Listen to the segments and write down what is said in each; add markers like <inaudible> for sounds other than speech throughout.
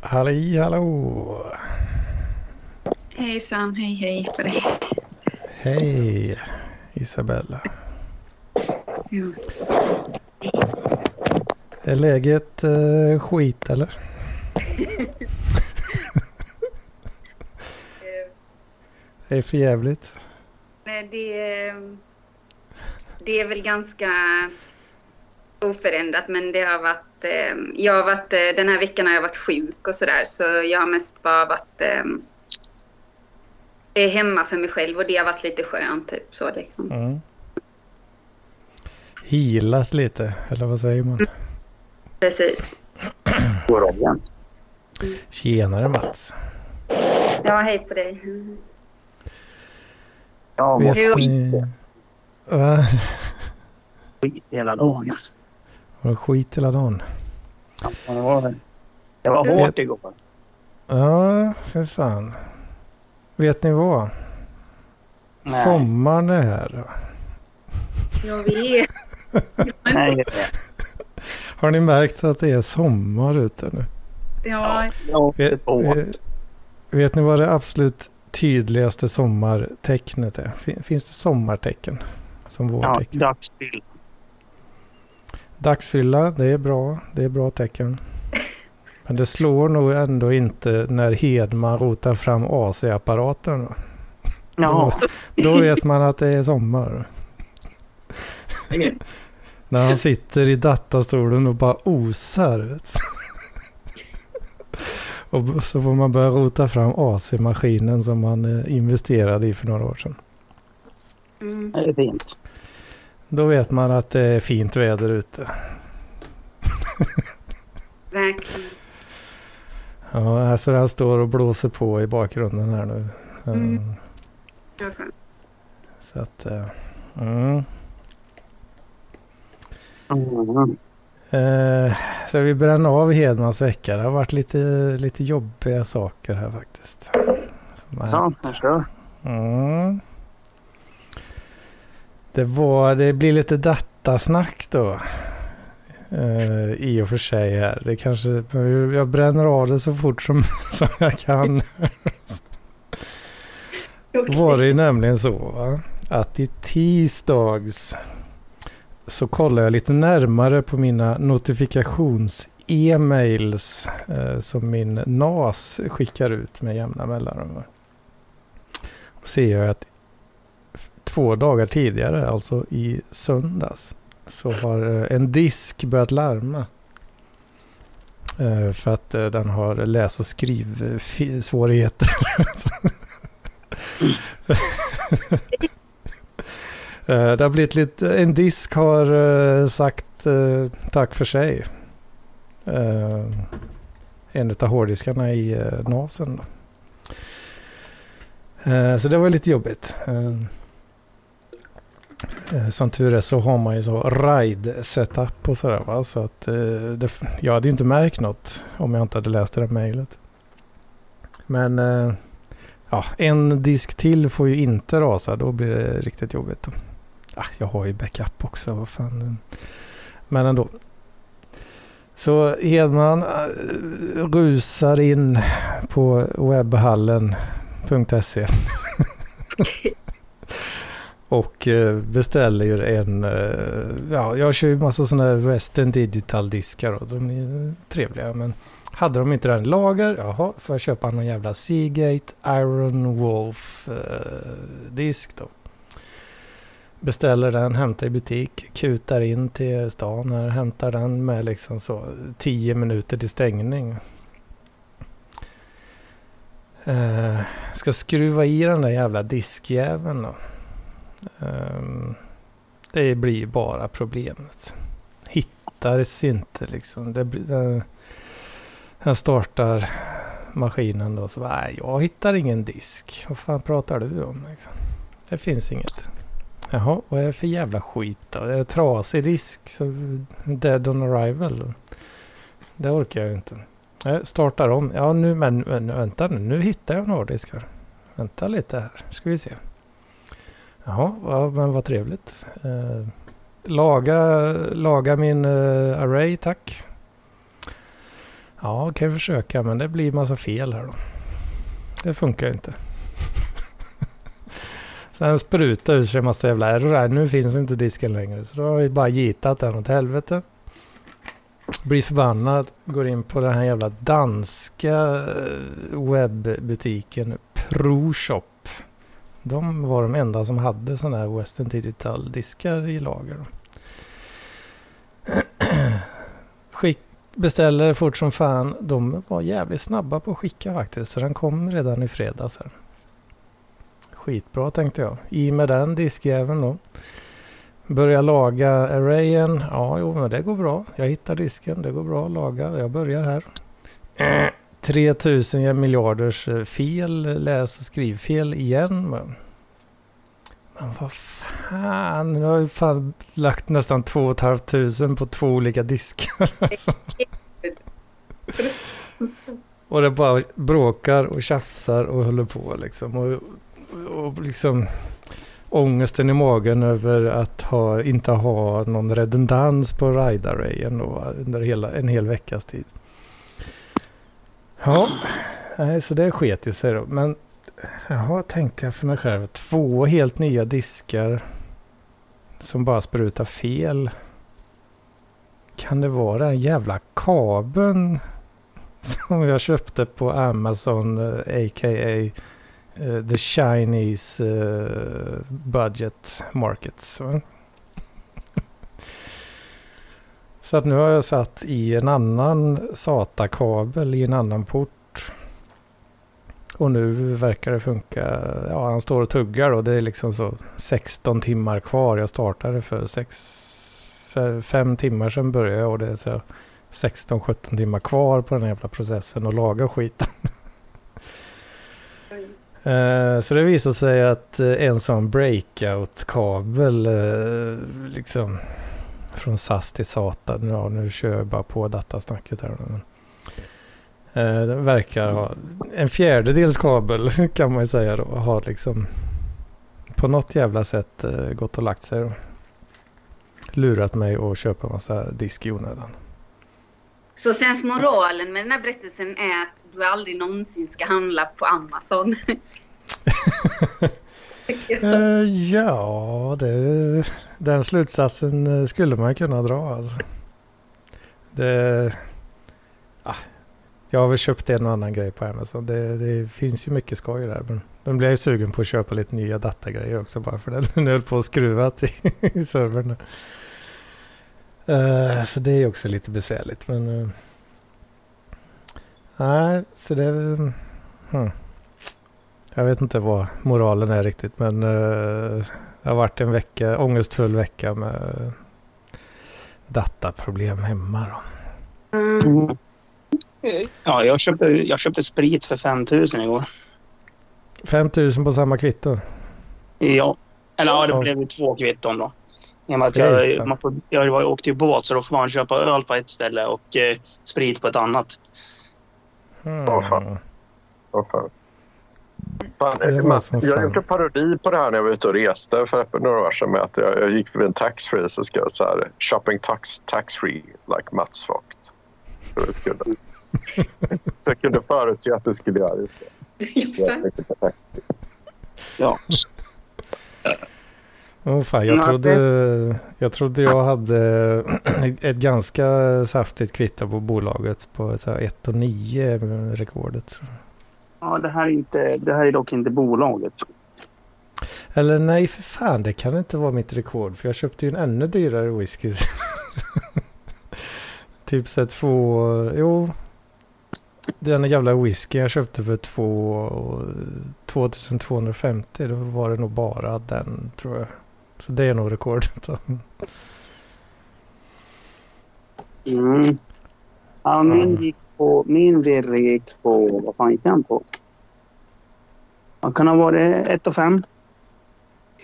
Halli hallå! Hejsan, hej hej på dig. Hej Isabella. Ja. Är läget eh, skit eller? <laughs> Det är för jävligt. Nej, det, det är väl ganska oförändrat men det har varit, eh, jag har varit, eh, den här veckan har jag varit sjuk och sådär så jag har mest bara varit eh, hemma för mig själv och det har varit lite skönt typ så liksom. Mm. Healat lite, eller vad säger man? Precis. <clears throat> Tjenare Mats. Ja, hej på dig. Ja, Vet Jo. ni... Va? skit hela dagen. Var det skit hela dagen? Ja, det var, det var hårt igår. Ja, för fan. Vet ni vad? Nej. Sommaren är här. Jag vet. <laughs> Nej, Har ni märkt att det är sommar ute nu? Ja, Vet, vet, vet ni vad det absolut tydligaste sommartecknet är? Fin- Finns det sommartecken som Ja, vårtecken? dagsbild. Dagsfylla, det är bra. Det är bra tecken. Men det slår nog ändå inte när Hedman rotar fram AC-apparaten. Ja, Då vet man att det är sommar. När han sitter i datastolen och bara osar. Och så får man börja rota fram AC-maskinen som man eh, investerade i för några år sedan. mm, det är fint. Då vet man att det är fint väder ute. <laughs> verkligen. Ja, alltså han står och blåser på i bakgrunden här nu. Mm. Skönt. Så att... eh, Mm. Mm. Eh, så vi bränner av Hedmans vecka. Det har varit lite, lite jobbiga saker här faktiskt. Som Så. Mm. Det, var, det blir lite datasnack då. Eh, I och för sig här. Det kanske, jag bränner av det så fort som, <laughs> som jag kan. var det ju nämligen så va? att i tisdags så kollar jag lite närmare på mina notifikations-e-mails eh, som min NAS skickar ut med jämna mellanrum. Och ser jag att två dagar tidigare, alltså i söndags, så har eh, en disk börjat larma. Eh, för att eh, den har läs och skrivsvårigheter. <laughs> Det har blivit lite, en disk har sagt tack för sig. En av hårddiskarna i NASen. Då. Så det var lite jobbigt. Eh, som tur är så har man ju så ride setup och sådär va. Så att eh, det, jag hade ju inte märkt något om jag inte hade läst det där mejlet. Men eh, ja, en disk till får ju inte rasa. Då blir det riktigt jobbigt. Då. Ja, jag har ju backup också. Vad fan. Men ändå. Så Hedman eh, rusar in på webbhallen.se <laughs> och eh, beställer ju en, eh, ja jag kör ju massa sådana här Western Digital diskar och de är trevliga men hade de inte den i lager, jaha, får jag köpa någon jävla Seagate Iron Wolf eh, disk då. Beställer den, hämtar i butik, kutar in till stan här, hämtar den med liksom så 10 minuter till stängning. Eh, ska skruva i den där jävla diskjäveln då. Ehm, det blir bara problemet. Hittades inte liksom. Det blir, den, den startar maskinen då så bara, nej jag hittar ingen disk. Vad fan pratar du om liksom? Det finns inget. Jaha, vad är det för jävla skit då? Är det trasig disk? Så dead on arrival? Det orkar jag inte. Jag startar om. Ja nu men, men vänta nu. Nu hittar jag en hårddisk här. Vänta lite här. Ska vi se. Jaha, ja, men vad trevligt. Eh, Laga, laga min eh, array tack. Ja, kan jag försöka men det blir massa fel här då. Det funkar inte. <laughs> Sen sprutar ur sig en massa jävla error här. Nu finns inte disken längre. Så då har vi bara gitat den åt helvete. Blir förbannad. Går in på den här jävla danska eh, webbutiken ProShop. De var de enda som hade sådana här Western Digital diskar i lager. <clears throat> Skick, beställer fort som fan. De var jävligt snabba på att skicka faktiskt. Så den kom redan i fredags här. Skitbra tänkte jag. I med den diskjäveln då. Börja laga arrayen. Ja, jo, men det går bra. Jag hittar disken. Det går bra att laga. Jag börjar här. <clears throat> 3000 miljarders eh, fel, läs och skrivfel igen. Men, men vad fan, nu har jag fan lagt nästan 2 500 på två olika diskar. <laughs> Alltså. och det bara bråkar och tjafsar och håller på liksom. Och, och liksom ångesten i magen över att ha, inte ha någon redundans på ride-arrayen under hela, en hel veckas tid. Ja, nej, så det sket ju sig då. Men jaha, tänkte jag för mig själv. Två helt nya diskar som bara sprutar fel. Kan det vara den jävla kabeln <laughs> som jag köpte på Amazon, eh, a.k.a. Eh, the Chinese uh, budget markets. Så att nu har jag satt i en annan SATA-kabel i en annan port. Och nu verkar det funka. Ja, han står och tuggar och det är liksom så 16 timmar kvar. Jag startade för, sex, för fem timmar sedan började jag och det är så 16-17 timmar kvar på den här jävla processen och laga skiten. Uh, så det visar sig att uh, en sån breakout-kabel uh, liksom från SAS till SATA. Ja, nu kör jag bara på datasnacket här. Men, eh, den verkar ha en fjärdedels kabel <laughs> kan man ju säga då. Har liksom på något jävla sätt eh, gått och lagt sig. Då. Lurat mig att köpa massa disk i onödan. Så sensmoralen med den här berättelsen är att du aldrig någonsin ska handla på Amazon? uh, <laughs> <laughs> ja, det, den slutsatsen eh, skulle man kunna dra. Alltså. Det, ah, jag har väl köpt en och annan grej på Amazon. Det, det finns ju mycket skoj där. Men nu blir jag ju sugen på att köpa lite nya datagrejer också bara för den <laughs> höll på att skruva till i servern. Uh, så det är också lite besvärligt. Men uh, nej, så det... Hmm. Jag vet inte vad moralen är riktigt men uh, det har varit en vecka, ångestfull vecka med dataproblem hemma. Då. Mm. Ja, jag köpte, jag köpte sprit för 5000 igår. 5000 på samma kvitto? Ja, eller ja, det blev ju två kvitton då. I och med att jag, man får, jag åkte ju båt så då får man köpa öl på ett ställe och eh, sprit på ett annat. Mm. Oh, fan. Oh, fan. Fan, man, jag har gjort en parodi på det här när jag var ute och reste för några år sedan med att jag, jag gick förbi en taxfree så skrev jag så här shopping tax, taxfree like Mats Vogt. <laughs> Så, jag kunde förutse att du skulle göra just det. Ja. Oh, fan, jag, trodde, jag trodde jag hade <clears throat> ett ganska saftigt kvitto på bolaget på 1,9 rekordet. Ja, det här, är inte, det här är dock inte bolaget. Eller nej, för fan, det kan inte vara mitt rekord. För jag köpte ju en ännu dyrare whisky. <laughs> typ så två, jo. Den jävla whisky jag köpte för två, 2250. Då var det nog bara den tror jag. Så det är nog rekordet. mm. Ja, min gick på, min virre gick på, vad fan gick den på? Vad kan ha varit 1 och 5.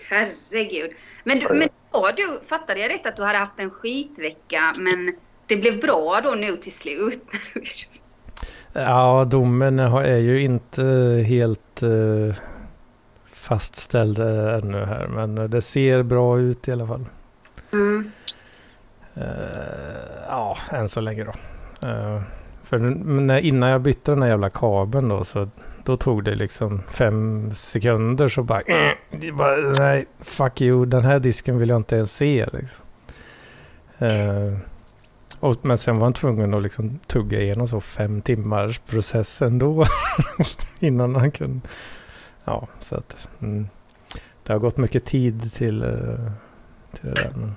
Herregud. Men, du, men då du, fattade jag rätt att du hade haft en skitvecka men det blev bra då nu till slut? <laughs> ja, domen är ju inte helt uh, fastställd ännu här men det ser bra ut i alla fall. Mm. Uh, ja, än så länge då. För när, innan jag bytte den här jävla kabeln då så då tog det liksom fem sekunder så bara, mm, bara nej, fuck you, den här disken vill jag inte ens se. Liksom. Uh, och, men sen var han tvungen att liksom tugga igenom så fem timmars process ändå. <laughs> innan han kunde. Ja, så att mm, det har gått mycket tid till, eh, till det där. Men,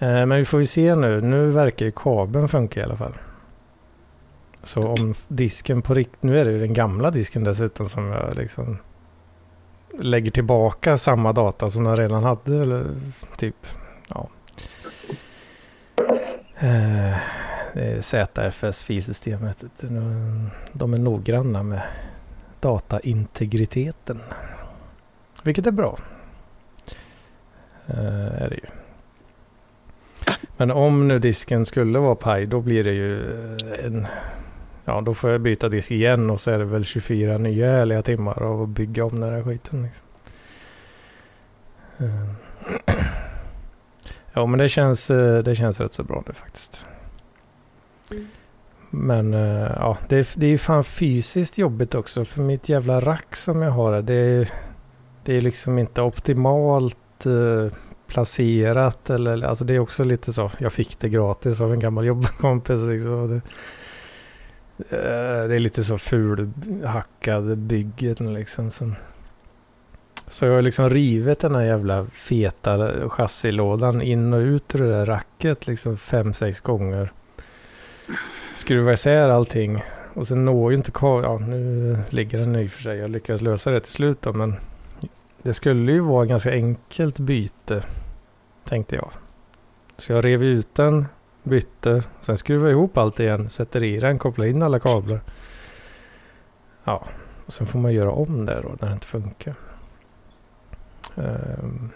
Eh, men vi får ju se nu. Nu verkar ju kabeln funka i alla fall. Så om disken på riktigt, nu är det ju den gamla disken dessutom som jag liksom lägger tillbaka samma data som den redan hade eller typ, ja. Eh, det är ZFS filsystemet. De är noggranna med dataintegriteten. Vilket är bra. Eh, är det ju. Men om nu disken skulle vara paj då blir det ju eh, en Ja, då får jag byta disk igen och så är det väl 24 nya härliga timmar av att bygga om den här skiten. Liksom. Eh, <clears throat> ja, men det känns, eh, det känns rätt så bra nu faktiskt. Men ja, det är, det är fan fysiskt jobbigt också för mitt jävla rack som jag har det det är liksom inte optimalt placerat eller alltså det är också lite så. Jag fick det gratis av en gammal jobbkompis. Liksom. Det, eh, det är lite så fulhackad byggen liksom. Som, så jag har liksom rivit den här jävla feta chassilådan in och ut ur det där racket liksom fem, sex gånger. Skruva isär allting. Och sen når ju inte Ja, nu ligger den i och för sig. Jag lyckades lösa det till slut då, men det skulle ju vara ganska enkelt byte, tänkte jag. Så jag rev ut den, bytte, sen skruvade jag ihop allt igen, sätter i den, kopplar in alla kablar. Ja, och sen får man göra om det då när det inte funkar. Um,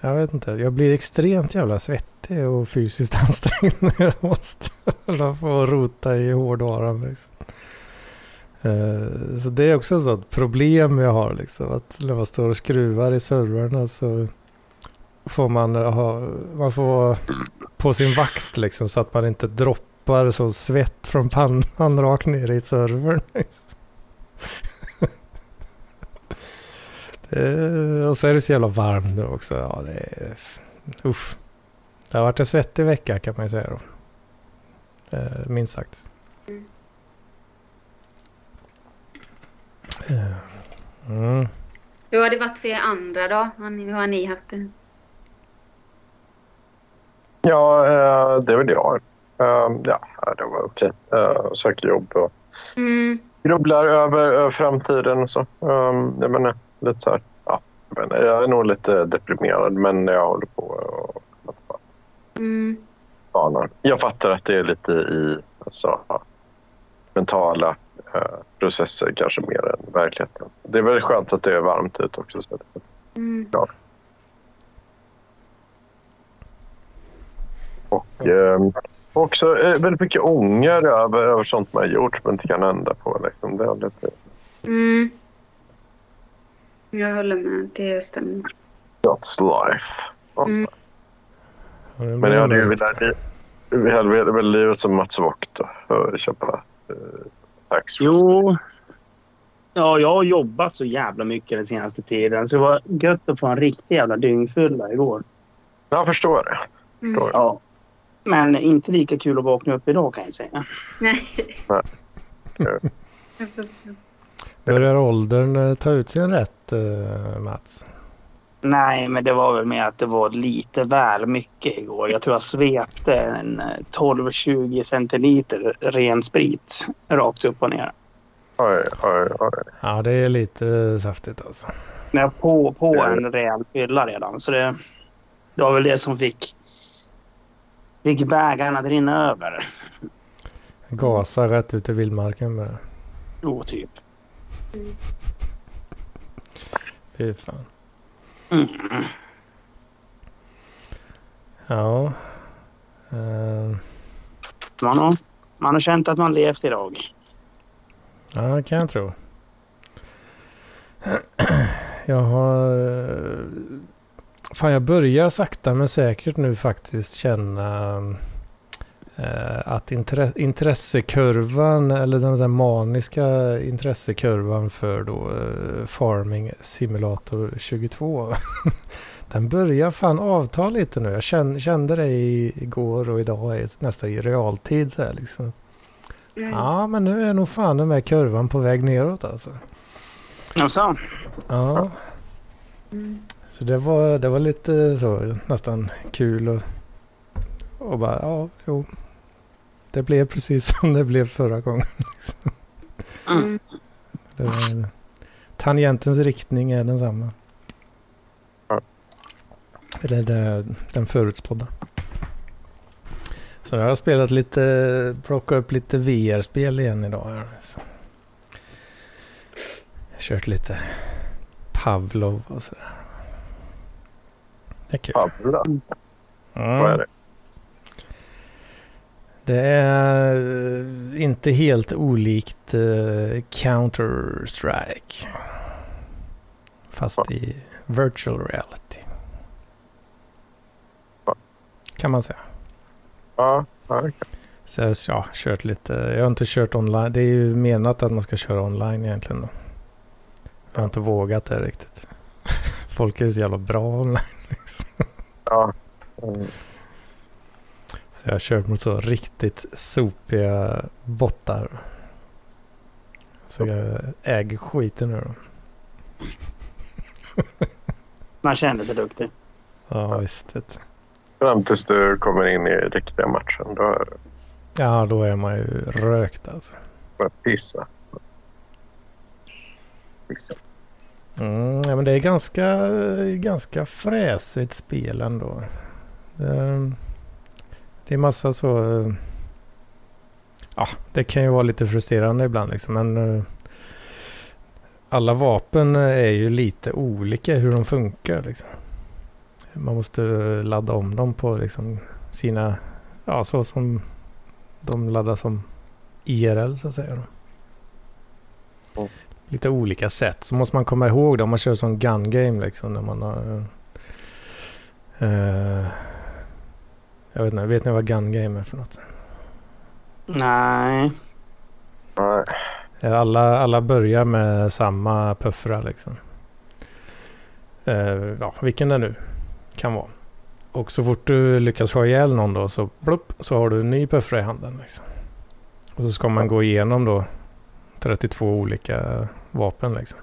jag vet inte, jag blir extremt jävla svettig och fysiskt <laughs> ansträngd när jag måste hålla på och rota i hårdvaran. Liksom. Uh, så det är också ett sånt problem jag har liksom. Att när man står och skruvar i servrarna så får man eh, ha, man får vara på sin vakt liksom så att man inte droppar så svett från pannan <laughs> rakt ner i servern. <laughs> det, och så är det så jävla varmt nu också. Ja, det är, uff. Det har varit en svettig vecka kan man ju säga då. Eh, minst sagt. Eh, mm. Hur har det varit för er andra då? Hur har ni haft det? Ja, eh, det är väl det jag har. Eh, ja, det var okej. Eh, söker jobb och mm. grubblar över, över framtiden och så. Jag menar, lite så här, ja, jag, menar, jag är nog lite deprimerad men jag håller på och mm. Jag fattar att det är lite i alltså, mentala processer kanske mer än verkligheten. Det är väldigt skönt att det är varmt ute också. Så mm. ja. Och eh, också eh, väldigt mycket ånger över, över sånt man har gjort men inte kan ändra på. Liksom. Det är lite... Mm. Jag håller med. Det stämmer. That's life. Mm. Men jag hade ju velat, vi hade väl livet som Mats Vogt och köpa eh, tax. Jo. Ja, jag har jobbat så jävla mycket den senaste tiden så det var gött att få en riktig jävla dyngfylla igår. Jag förstår det. Förstår. Mm. Ja. Men inte lika kul att vakna upp idag kan jag säga. Nej. Börjar åldern eh, ta ut sin rätt, uh, Mats? Nej, men det var väl med att det var lite väl mycket igår. Jag tror jag svepte en 12-20 eh, centiliter ren sprit rakt upp och ner. Oj, oj, oj. Ja, det är lite saftigt alltså. Men på, på en rejäl fylla redan. Så det, det var väl det som fick fick bägaren att rinna över. Gasa rätt ut i vildmarken med det. Jo, typ. <laughs> Fy fan. Mm. Ja. Uh. Man, har, man har känt att man levt idag. Ja, det kan jag tro. <clears throat> Jag har fan jag börjar sakta men säkert nu faktiskt känna eh, att intre intressekurvan eller den där maniska intressekurvan för då eh, Farming Simulator 22 <laughs> den börjar fan avta lite nu. Jag kände, kände det igår och idag är nästan i realtid så här liksom. Mm. Ja men nu är nog fan den här kurvan på väg neråt alltså. Jaså? Ja. Mm. Så det var, det var lite så nästan kul och, och bara ja, jo. Det blev precis <laughs> som det blev förra gången. Mm. Var, tangentens riktning är densamma. Eller det, den förutspådda. Så jag har spelat lite, plockat upp lite VR-spel igen idag. Så. Kört lite Pavlov och sådär. Det är kul. Mm. Vad är det? Det är eh, inte helt olikt uh, Counter-Strike. Fast ja. i virtual reality. Ja. Kan man säga. Ja, ja Så jag ja, kört lite. Jag har inte kört online. Det är ju menat att man ska köra online egentligen. Då. Jag har inte vågat det riktigt. <laughs> Folk är så jävla bra online. Mm. Så jag har kört mot så riktigt sopiga bottar. Så jag äger skiten nu då. <laughs> Man känner sig duktig. Ja, visst. Det. Fram tills du kommer in i riktiga matchen. Då är Ja, då är man ju rökt alltså. Bara pissa. Pissa. Mm, ja, men det är ganska, ganska fräsigt spel ändå. Det, det är massa så... Ja, det kan ju vara lite frustrerande ibland liksom. Men eh, alla vapen är ju lite olika hur de funkar. Liksom. Man måste ladda om dem på liksom sina... Ja, så som de laddas som IRL så att säga. Mm. Lite olika sätt. Så måste man komma ihåg det om man kör som gun game liksom. När man har... Uh, jag vet inte, vet ni vad gun game är för något? Nej. Alla, alla börjar med samma puffra liksom. Uh, ja, vilken det nu kan vara. Och så fort du lyckas ha ihjäl någon då så blupp, så har du en ny puffra i handen. Liksom. Och så ska man gå igenom då 32 olika vapen liksom.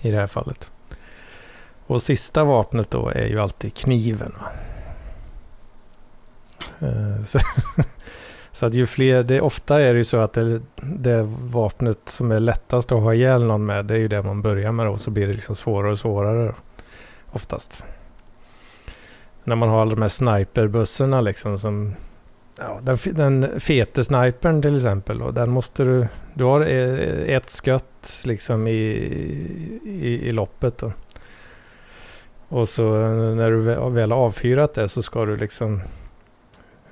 I det här fallet. Och sista vapnet då är ju alltid kniven. Va? Eh, så, <laughs> så, att ju fler, det, ofta är det ju så att det, det vapnet som är lättast att ha ihjäl någon med, det är ju det man börjar med då. Så blir det liksom svårare och svårare oftast. När man har alla de här sniperbössorna liksom som Ja, den, den fete snipern till exempel. Då, den måste du... Du har e, ett skott liksom i, i, i loppet. Då. Och så eh, när du väl har avfyrat det så ska du liksom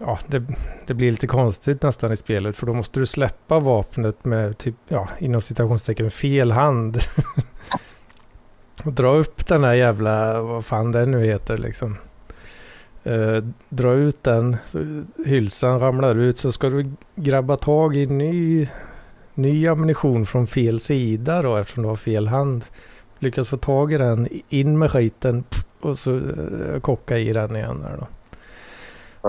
ja, det, det, blir lite konstigt nästan i spelet för då måste du släppa vapnet med typ, ja, inom citationstecken fel hand. <laughs> och dra upp den här jävla, vad fan det nu heter liksom. Eh, dra ut den, så hylsan ramlar ut så ska du grabba tag i ny, ny ammunition från fel sida då eftersom du har fel hand. Lyckas få tag i den, in med skiten och så eh, kocka i den igen där då.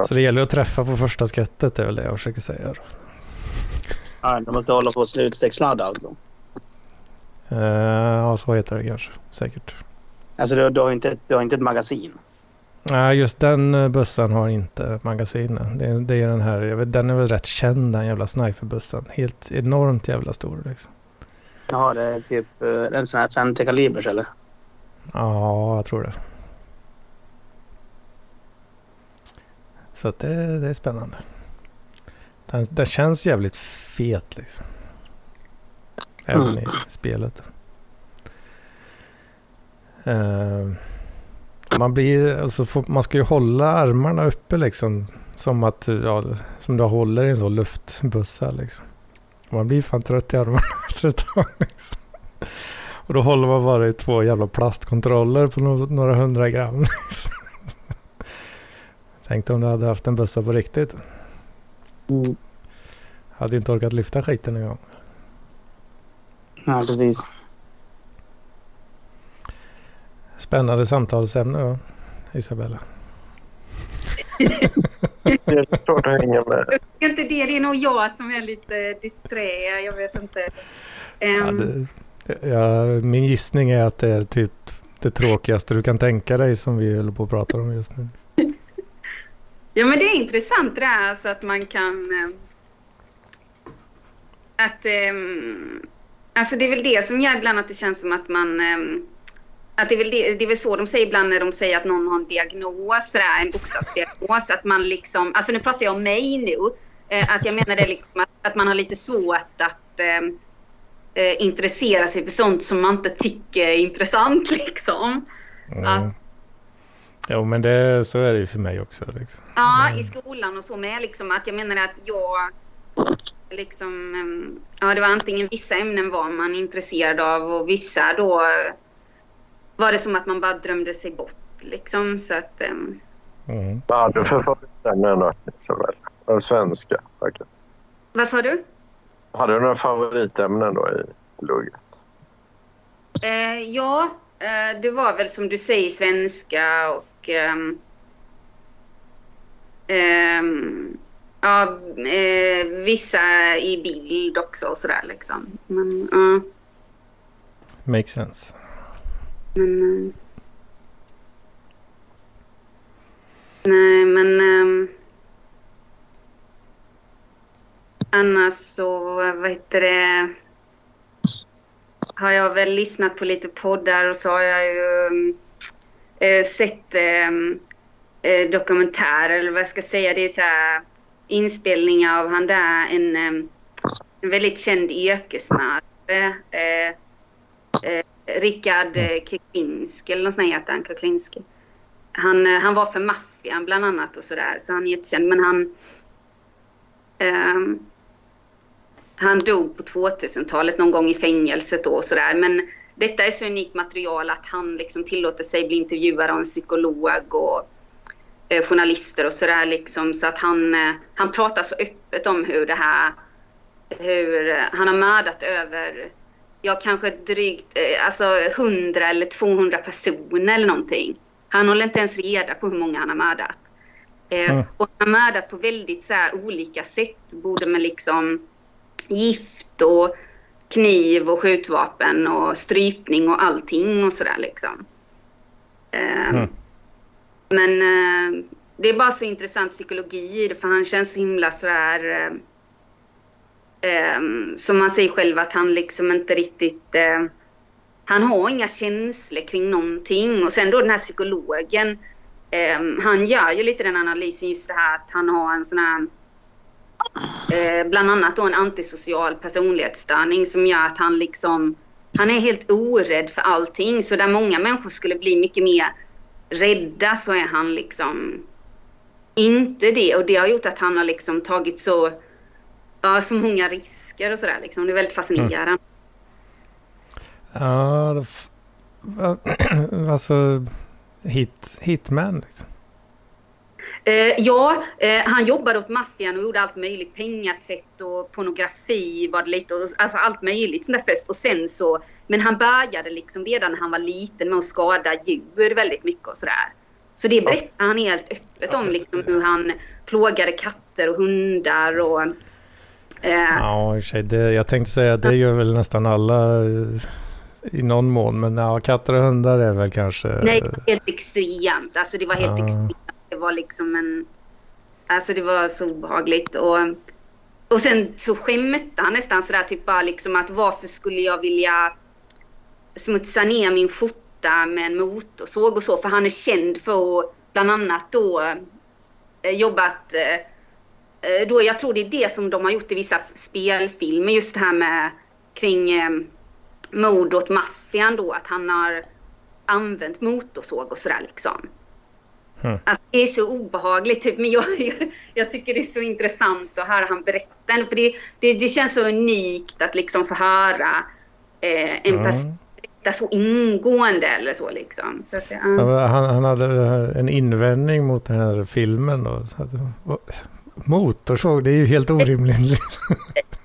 Så det gäller att träffa på första skottet, det är väl det jag försöker säga. Ja, de måste hålla på slutstegssladd alltså? Uh, ja, så heter det kanske. Säkert. Alltså du, du, har, inte, du har inte ett magasin? Nej, just den eh, bussen har inte magasin. Det, är, det är den här, jag vet, den är väl rätt känd den jävla sniperbussen. Helt enormt jävla stor liksom. Ja, det är typ uh, en sån här 50 kalibers eller? Ja, jag tror det. Så att det, det är spännande. Den, den känns jävligt fet liksom. Även mm. i spelet. Uh, man blir, alltså, får, man ska ju hålla armarna uppe liksom. Som att, ja, som du håller i en sån luftbussa liksom. Man blir fan trött i armarna <laughs> efter ett tag liksom. Och då håller man bara i två jävla plastkontroller på några hundra gram. <laughs> Tänkte om du hade haft en bössa på riktigt. Mm. Hade inte orkat lyfta skiten en gång. Ja, precis. Spännande samtalsämne då, Isabella. <laughs> det är svårt att hänga med. inte det. Det är nog jag som är lite disträ. Jag vet inte. Um... Ja, det, ja, min gissning är att det är typ det tråkigaste du kan tänka dig som vi håller på att prata om just nu. Ja, men det är intressant det här alltså att man kan... Att... Um, alltså det är väl det som gör ibland att det känns som att man... Um, att det, är väl det, det är väl så de säger ibland när de säger att någon har en diagnos, sådär, en bokstavsdiagnos. Att man liksom, alltså nu pratar jag om mig nu. Eh, att jag menar det liksom att, att man har lite svårt att eh, intressera sig för sånt som man inte tycker är intressant <laughs> liksom. Mm. Att, jo men det, så är det ju för mig också. Liksom. Ja, mm. i skolan och så med. Liksom, att jag menar att jag liksom, ehm, ja det var antingen vissa ämnen var man intresserad av och vissa då var det som att man bara drömde sig bort liksom. Så att, um... mm. Vad hade du för favoritämnen då, Isabel? Svenska? Okay. Vad sa du? Hade du några favoritämnen då i lugget? Eh, ja, eh, det var väl som du säger svenska och um, um, ja, eh, vissa i bild också och sådär liksom. Men, uh. Makes sense. Men... Eh, nej, men... Um, annars så, vad heter det... Har jag väl lyssnat på lite poddar och så har jag ju um, sett um, dokumentärer, eller vad jag ska säga. Det är så här inspelningar av han där, en, en väldigt känd yrkesmördare. Eh, eh, Rickard mm. Kuklinski eller något sånt heter han, Kuklinski. Han, eh, han var för maffian bland annat och sådär, så han är jättekänd. Men han... Um, han dog på 2000-talet någon gång i fängelset då och sådär. Men detta är så unikt material att han liksom tillåter sig bli intervjuad av en psykolog och eh, journalister och sådär liksom. Så att han, eh, han pratar så öppet om hur det här, hur eh, han har mördat över ja, kanske drygt eh, alltså 100 eller 200 personer eller någonting. Han håller inte ens reda på hur många han har mördat. Eh, mm. Och han har mördat på väldigt så olika sätt, både med liksom gift och kniv och skjutvapen och strypning och allting och sådär liksom. Eh, mm. Men eh, det är bara så intressant psykologi i det, för han känns så himla sådär eh, eh, som han säger själv att han liksom inte riktigt... Eh, han har inga känslor kring någonting. Och sen då den här psykologen, eh, han gör ju lite den analysen just det här att han har en sån här eh, bland annat då en antisocial personlighetsstörning som gör att han liksom han är helt orädd för allting. Så där många människor skulle bli mycket mer rädda så är han liksom inte det. Och det har gjort att han har liksom tagit så ja, så många risker och sådär liksom. Det är väldigt fascinerande. Mm. Ja, <clears throat> alltså hit, hitman liksom. Eh, ja, eh, han jobbade åt maffian och gjorde allt möjligt. Pengatvätt och pornografi var det lite. Och, alltså allt möjligt sånt där först. Och sen så, men han började liksom redan när han var liten med att skada djur väldigt mycket och sådär. Så det berättar han helt öppet om liksom hur han plågade katter och hundar och Eh, ja, i sig, det, jag tänkte säga att det gör väl nästan alla i någon mån. Men ja, katter och hundar är väl kanske... Nej, helt extremt. Alltså det var helt ja. extremt. Det var liksom en... Alltså det var så obehagligt. Och, och sen så skämtade han nästan sådär typ bara liksom att varför skulle jag vilja smutsa ner min fotta med en motorsåg och så. För han är känd för att bland annat då eh, jobbat eh, eh, då jag tror det är det som de har gjort i vissa spelfilmer, just det här med kring eh, mord åt maffian då, att han har använt motorsåg och sådär liksom. Mm. Alltså, det är så obehagligt, typ, men jag, jag, tycker det är så intressant att höra han berätta. För det, det, det känns så unikt att liksom få höra eh, en mm. person så ingående eller så liksom. Så att, ja. han, han, hade en invändning mot den här filmen då. Motorsåg, det är ju helt orimligt.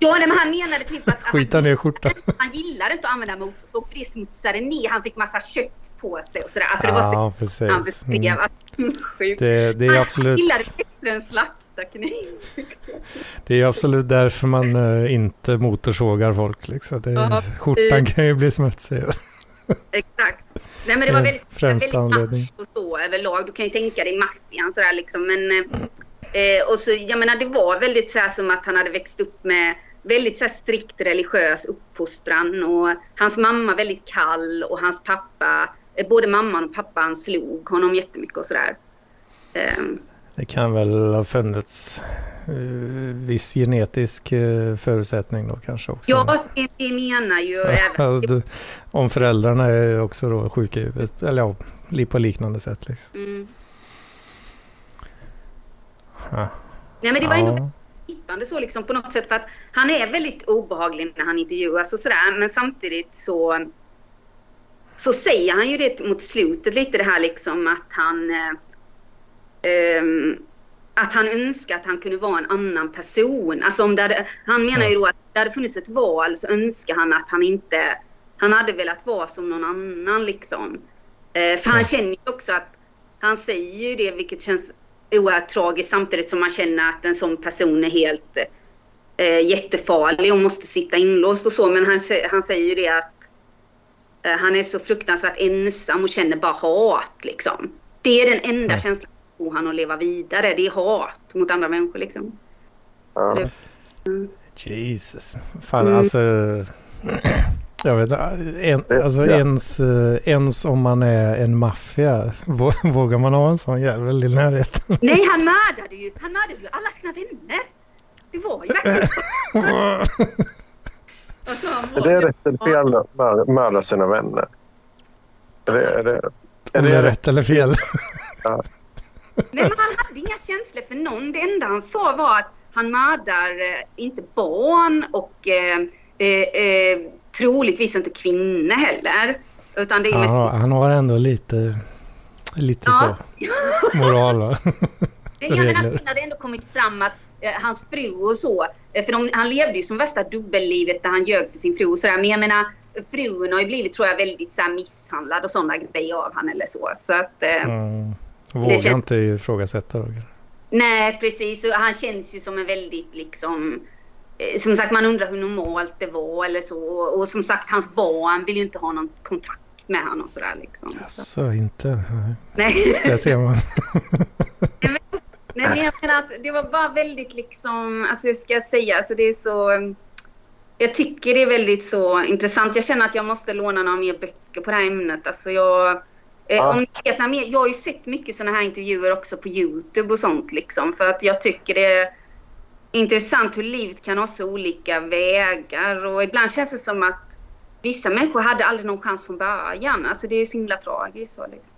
Ja, men han menade typ att... Skita ner skjortan. Han gillade inte att använda motorsåg för det smutsade ner. Han fick massa kött på sig och sådär. Alltså det var så precis. han beskrev. Mm. Det, det är han absolut... gillade bättre än slaktarkniv. Det är absolut därför man uh, inte motorsågar folk. Liksom. Det, ja, skjortan kan ju bli smutsig. Exakt. Nej men det var väldigt, Främsta väldigt anledning. och så överlag. Du kan ju tänka dig maffian sådär liksom. Men, eh, och så, jag menar det var väldigt så här som att han hade växt upp med väldigt så strikt religiös uppfostran och hans mamma väldigt kall och hans pappa, eh, både mamman och pappan slog honom jättemycket och sådär. Um. Det kan väl ha funnits uh, viss genetisk uh, förutsättning då kanske också? Ja, det, det menar ju <laughs> även. Om föräldrarna är också då sjuka i huvudet, eller ja, på liknande sätt liksom. Mm. Ja. Nej men det var ja. ändå gripande så liksom på något sätt för att han är väldigt obehaglig när han intervjuas och sådär men samtidigt så så säger han ju det mot slutet lite det här liksom att han eh, um, att han önskar att han kunde vara en annan person. Alltså om det hade, han menar ju då att det hade funnits ett val så önskar han att han inte, han hade velat vara som någon annan liksom. Eh, för han känner ju också att, han säger ju det vilket känns oerhört tragiskt samtidigt som man känner att en sån person är helt eh, jättefarlig och måste sitta inlåst och så. Men han, han säger ju det att eh, han är så fruktansvärt ensam och känner bara hat liksom. Det är den enda mm. känslan får han att leva vidare. Det är hat mot andra människor liksom. Mm. Jesus. Fan mm. alltså. <clears throat> <clears throat> Jag vet en, alltså ja. ens, eh, ens om man är en maffia, <laughs> vågar man ha en sån jävel i närheten? Nej, han mördade ju, han mördade ju alla sina vänner. Det var ju verkligen <laughs> alltså, Det är rätt eller fel att mörda sina vänner? Är det, är det, är det, är rätt eller fel? <laughs> Ja. Nej, men han hade inga känslor för någon. Det enda han sa var att han mördar eh, inte barn och eh, eh, eh troligtvis inte kvinnor heller. Utan det är mest... han har ändå lite, lite ja. så <laughs> moral? Jag menar, sen har det ändå kommit fram att eh, hans fru och så, eh, för de, han levde ju som värsta dubbellivet där han ljög för sin fru och sådär. Men jag menar, frun har ju blivit tror jag väldigt så här, misshandlad och sådana grejer av han eller så. Så att... Eh, mm. Vågar känns... inte ifrågasätta då? Nej, precis. Och han känns ju som en väldigt liksom som sagt, man undrar hur normalt det var eller så. Och som sagt, hans barn vill ju inte ha någon kontakt med honom och sådär liksom. Alltså, inte? Nej. Det ser man. <laughs> Nej, men jag menar att det var bara väldigt liksom, alltså hur ska jag säga, alltså det är så... Jag tycker det är väldigt så intressant. Jag känner att jag måste låna några mer böcker på det här ämnet. Alltså jag... Eh, ja. Om vet, jag har ju sett mycket sådana här intervjuer också på Youtube och sånt liksom. För att jag tycker det intressant hur livet kan ha så olika vägar och ibland känns det som att vissa människor hade aldrig någon chans från början. Alltså det är så himla tragiskt. Så liksom.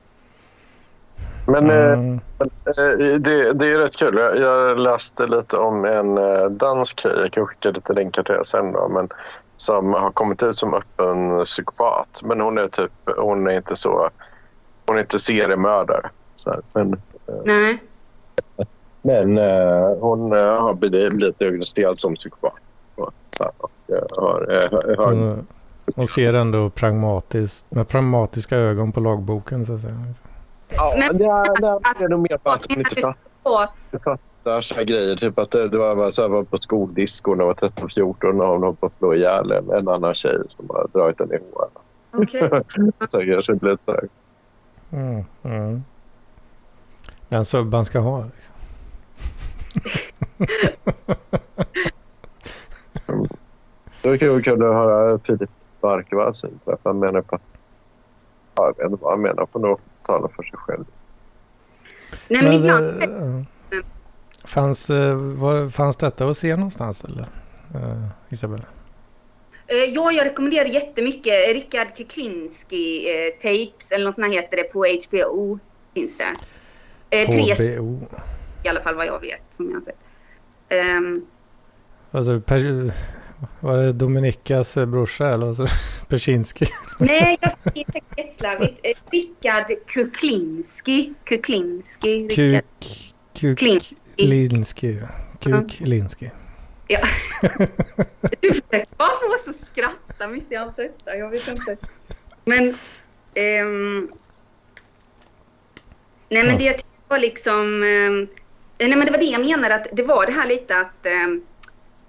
Men eh, mm. eh, det, det, är rätt kul. Jag, jag läste lite om en eh, dansk tjej, jag kan skicka lite länkar till det sen då, men som har kommit ut som öppen psykopat. Men hon är typ, hon är inte så, hon är inte seriemördare. Så men, Nej. Men eh, hon eh, har blivit diagnostiserad som psykopat. Så, och, har, eh, har, hon, hon ser ändå pragmatiskt, med pragmatiska ögon på lagboken så att säga. Ja, men det är, det är nog mer för att hon <laughs> inte fattar så här grejer. Typ att det, det var, så här, var på skoldisco när hon var 13-14 och hon höll på att slå ihjäl en, en annan tjej som har dragit henne i håret. Okay. <laughs> så kanske inte lite sådär. Mm, mm. Den subban ska ha. Liksom. Då kan vi kunna höra Filip Barkevall syn på Han menar på att... Ja, jag vet inte vad han menar. får nog tala för sig själv. Nej, men ibland... Äh, fanns, äh, var, fanns detta att se någonstans eller? Äh, Isabella? Ja, jag rekommenderar jättemycket. Rickard Kuklinski eh, Tapes, eller något sånt heter det, på HBO finns det. Eh, HBO? i alla fall vad jag vet som jag har sett. Um, alltså, Var det Dominikas brorsa eller vad <laughs> Persinski? Nej, jag säger jätteslarvigt. Eh, Rickard Kuklinski. Kuklinski. Kuk... Kuklinski. Kuklinski. Ja. Du försöker bara få oss att skratta mitt i allt detta. Jag vet inte. Men... Ehm... Nej, men det var liksom... Ehm... Nej, men det var det jag menade. Att det var det här lite att... Ehm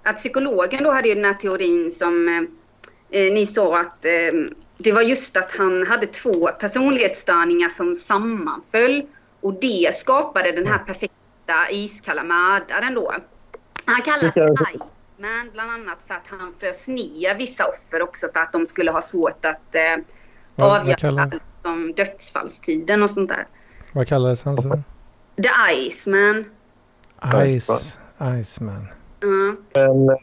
att psykologen då hade ju den här teorin som eh, eh, ni sa att eh, det var just att han hade två personlighetsstörningar som sammanföll och det skapade den här perfekta iskalla mördaren då. Han kallas Iceman bland annat för att han frös ner vissa offer också för att de skulle ha svårt att eh, avgöra liksom, dödsfallstiden och sånt där. Vad kallades han så? The Iceman. Ice, Iceman. Mm. Men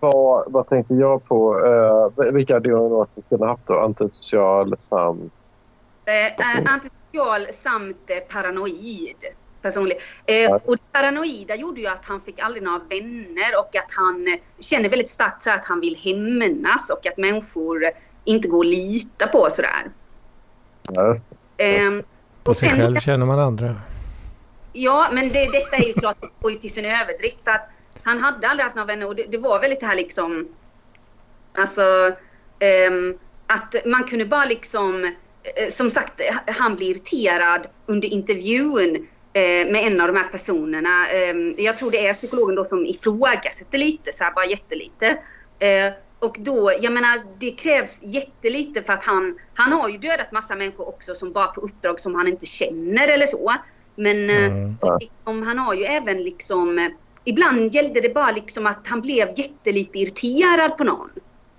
vad, vad tänkte jag på? Uh, vilka diagnoser skulle ha haft då? Antisocial samt... Uh, antisocial samt paranoid. Personlig. Uh, och paranoida gjorde ju att han fick aldrig några vänner och att han känner väldigt starkt så att han vill hämnas och att människor inte går att lita på sådär. Ja. Um, på sig sen, själv känner man andra. Ja, men det, detta är ju klart går ju till sin överdrift. För att han hade aldrig haft några vänner och det, det var väldigt det här liksom, alltså um, att man kunde bara liksom, eh, som sagt, eh, han blir irriterad under intervjun eh, med en av de här personerna. Ehm, jag tror det är psykologen då som ifrågasätter lite, så här, bara jättelite. Och då, jag menar, det krävs jättelite för att han, han har ju dödat massa människor också som bara på uppdrag som han inte känner eller så. Men mm. liksom, han har ju även liksom ibland gällde det bara liksom att han blev jättelite irriterad på någon.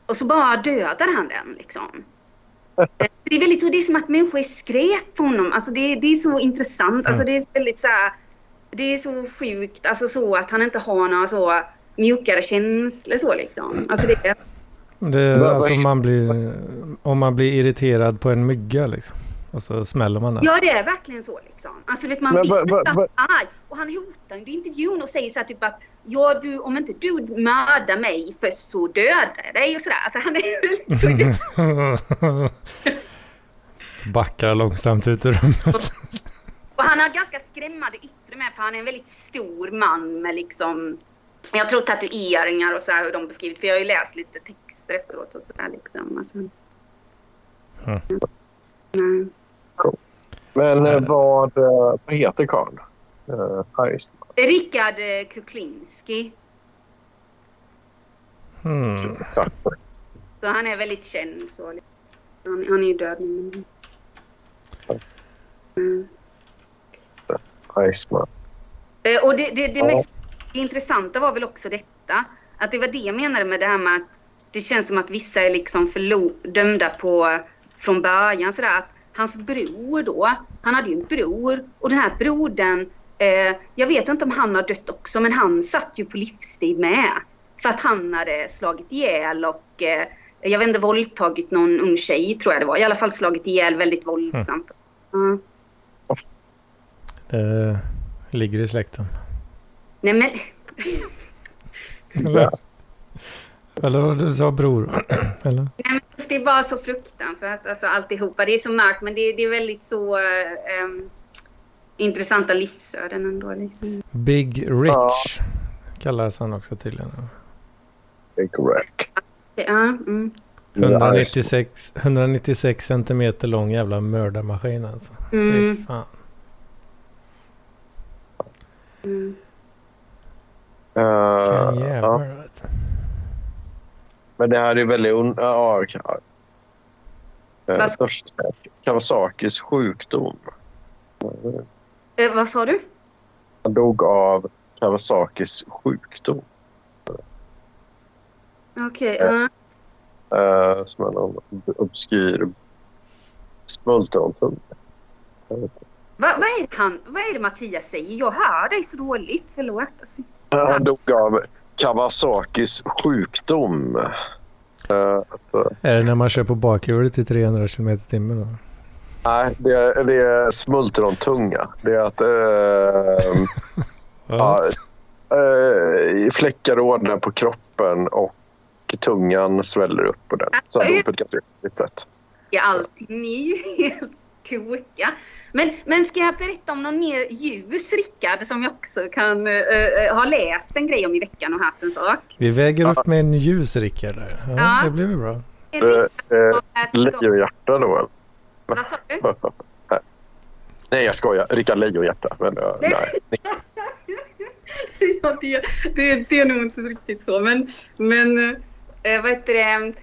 Och så bara dödar han den liksom. <laughs> Det är, väldigt, det är som att människor är skräp på honom. Alltså det, det är så intressant. Alltså det är väldigt så här, Det är så sjukt alltså så att han inte har några så mjukare känslor så liksom. Alltså det, det alltså man blir, om man blir irriterad på en mygga liksom. Och så smäller man den. Ja, det är verkligen så liksom. Alltså vet man men, vet arg. Och han hotar under intervjun och säger så här typ att ja, du, om inte du mördar mig först så dödar jag dig och sådär. Alltså han är <laughs> Backar långsamt ut ur rummet. och han har ganska skrämmande yttre med för han är en väldigt stor man med liksom jag tror tatueringar och så här hur de beskrivit. För jag har ju läst lite texter efteråt och sådär liksom. Alltså. Mm. Mm. Men eh, vad, eh, vad heter karln? Uh, Rickard Kuklinski. Hmm. Så han är väldigt känd. Så. Han, han är ju död nu. Mm. Iceman. Och det, det, det mest intressanta var väl också detta. Att det var det jag menade med det här med att det känns som att vissa är liksom dömda på från början sådär att hans bror då, han hade ju en bror och den här brodern, eh, jag vet inte om han har dött också, men han satt ju på livstid med. För att han hade slagit ihjäl och eh, jag vet inte, våldtagit någon ung tjej tror jag det var. I alla fall slagit ihjäl väldigt våldsamt. Mm. Det ligger i släkten. Nej men... Eller, eller du sa bror? <clears throat> Eller? Nej, men det är bara så fruktansvärt, alltså alltihopa. Det är så mörkt, men det, det är väldigt så um, intressanta livsöden ändå. Liksom. Big Rich ja. kallades han också tydligen. Big Rich. Ja, mm. 196, 196 centimeter lång jävla mördarmaskin alltså. Mm. Det är fan. Mm. Uh, ja. Men det här är väldigt... Ja, ja. Kawasakis sjukdom. Eh, vad sa du? Han dog av Kawasakis sjukdom. Okej. Okay, uh. uh, som är någon obskyr smultrontunga. Va, vad, är det han, vad är det Mattias säger? Jag hör dig så dåligt. Förlåt. Alltså. Han dog av Kawasakis sjukdom. Uh. Är det när man kör på bakhjulet i 300 km i timmen? Nej, det är, det är smultrontunga. Det är att... Uh, <laughs> ja, uh, fläckar ordnar på kroppen och och tungan sväller upp ordentligt. Så han dog på ett ganska sätt. Ja, allting är ju <laughs> helt tokiga. Men, men ska jag berätta om någon mer ljus Rickard som jag också kan uh, ha läst en grej om i veckan och haft en sak? Vi väger upp med en ljus Rickard där. Ja, ja. Det blir väl bra. Lejohjärta då eller? Vad sa du? nej jag skojar. Rickard Lejohjärta. Men, uh, nej. <laughs> ja, det, det, det är nog inte riktigt så. Men, men uh, vad heter det?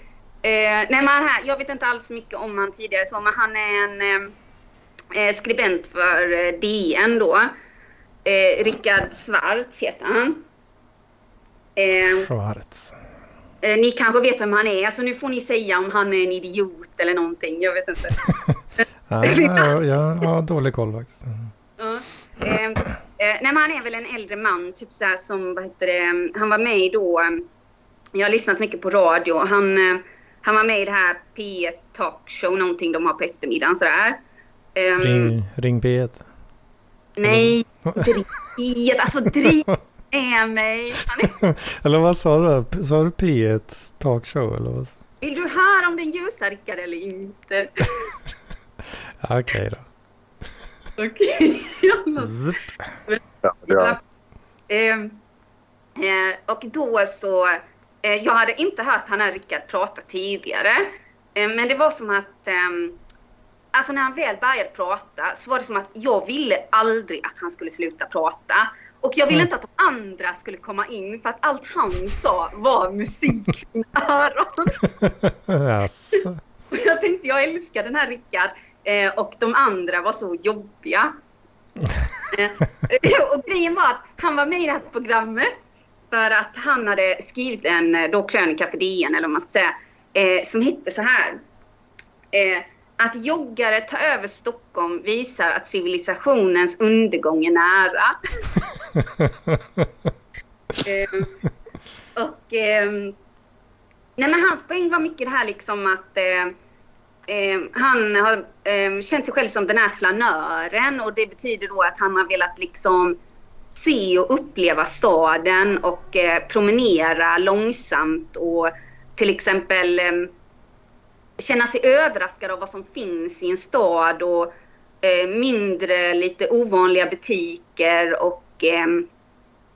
Uh, nej, men här, jag vet inte alls mycket om han tidigare så, men han är en eh, skribent för eh, DN då. Eh, Rickard Svarts heter han. Eh. Eh, ni kanske vet vem han är, så nu får ni säga om han är en idiot eller någonting. Jag vet inte. <laughs> ja, jag, jag har dålig koll faktiskt. Ja. Eh, eh, nej, men han är väl en äldre man, typ så här som, vad heter det, han var med då, jag har lyssnat mycket på radio, han, han var med i det här P1 Talkshow, någonting de har på eftermiddagen sådär. Um, ring, ring P1. Nej, driv P1. Alltså driv med mig. <laughs> eller vad sa du? Sa du P1 talkshow eller vad? Vill du höra om den ljusa Rickard eller inte? <laughs> Okej okay, då. Okej. Okay. <laughs> ja, ja. Eh, eh, och då så, jag hade inte hört han här Rickard prata tidigare. Eh, men det var som att ehm, alltså när han väl började prata så var det som att jag ville aldrig att han skulle sluta prata. Och jag ville mm. inte att de andra skulle komma in för att allt han sa var musik i mina öron. <laughs> yes. Och jag tänkte jag älskar den här Rickard eh, och de andra var så jobbiga. <laughs> eh, och grejen var att han var med i det här programmet för att han hade skrivit en eh, då krönika för DN eller vad man ska säga eh, som hette så här. Eh, att joggare tar över Stockholm visar att civilisationens undergång är nära. <laughs> eh, och eh, nej men hans poäng var mycket det här liksom att eh, eh han har ehm, känt sig själv som den här flanören och det betyder då att han har velat liksom se och uppleva staden och eh, promenera långsamt och till exempel ehm, känna sig överraskad av vad som finns i en stad och eh, mindre, lite ovanliga butiker och eh,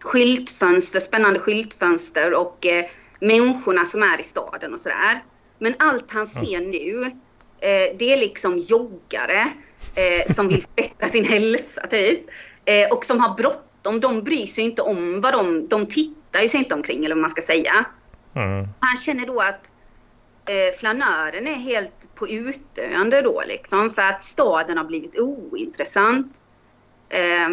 skyltfönster, spännande skyltfönster och eh, människorna som är i staden och sådär. Men allt han ser nu, det är liksom joggare som vill <laughs> förbättra sin hälsa typ. Och som har bråttom. De bryr sig inte om vad de, de tittar ju sig inte omkring eller vad man ska säga. Mm. Han känner då att eh, flanören är helt på utdöende då liksom för att staden har blivit ointressant. Eh,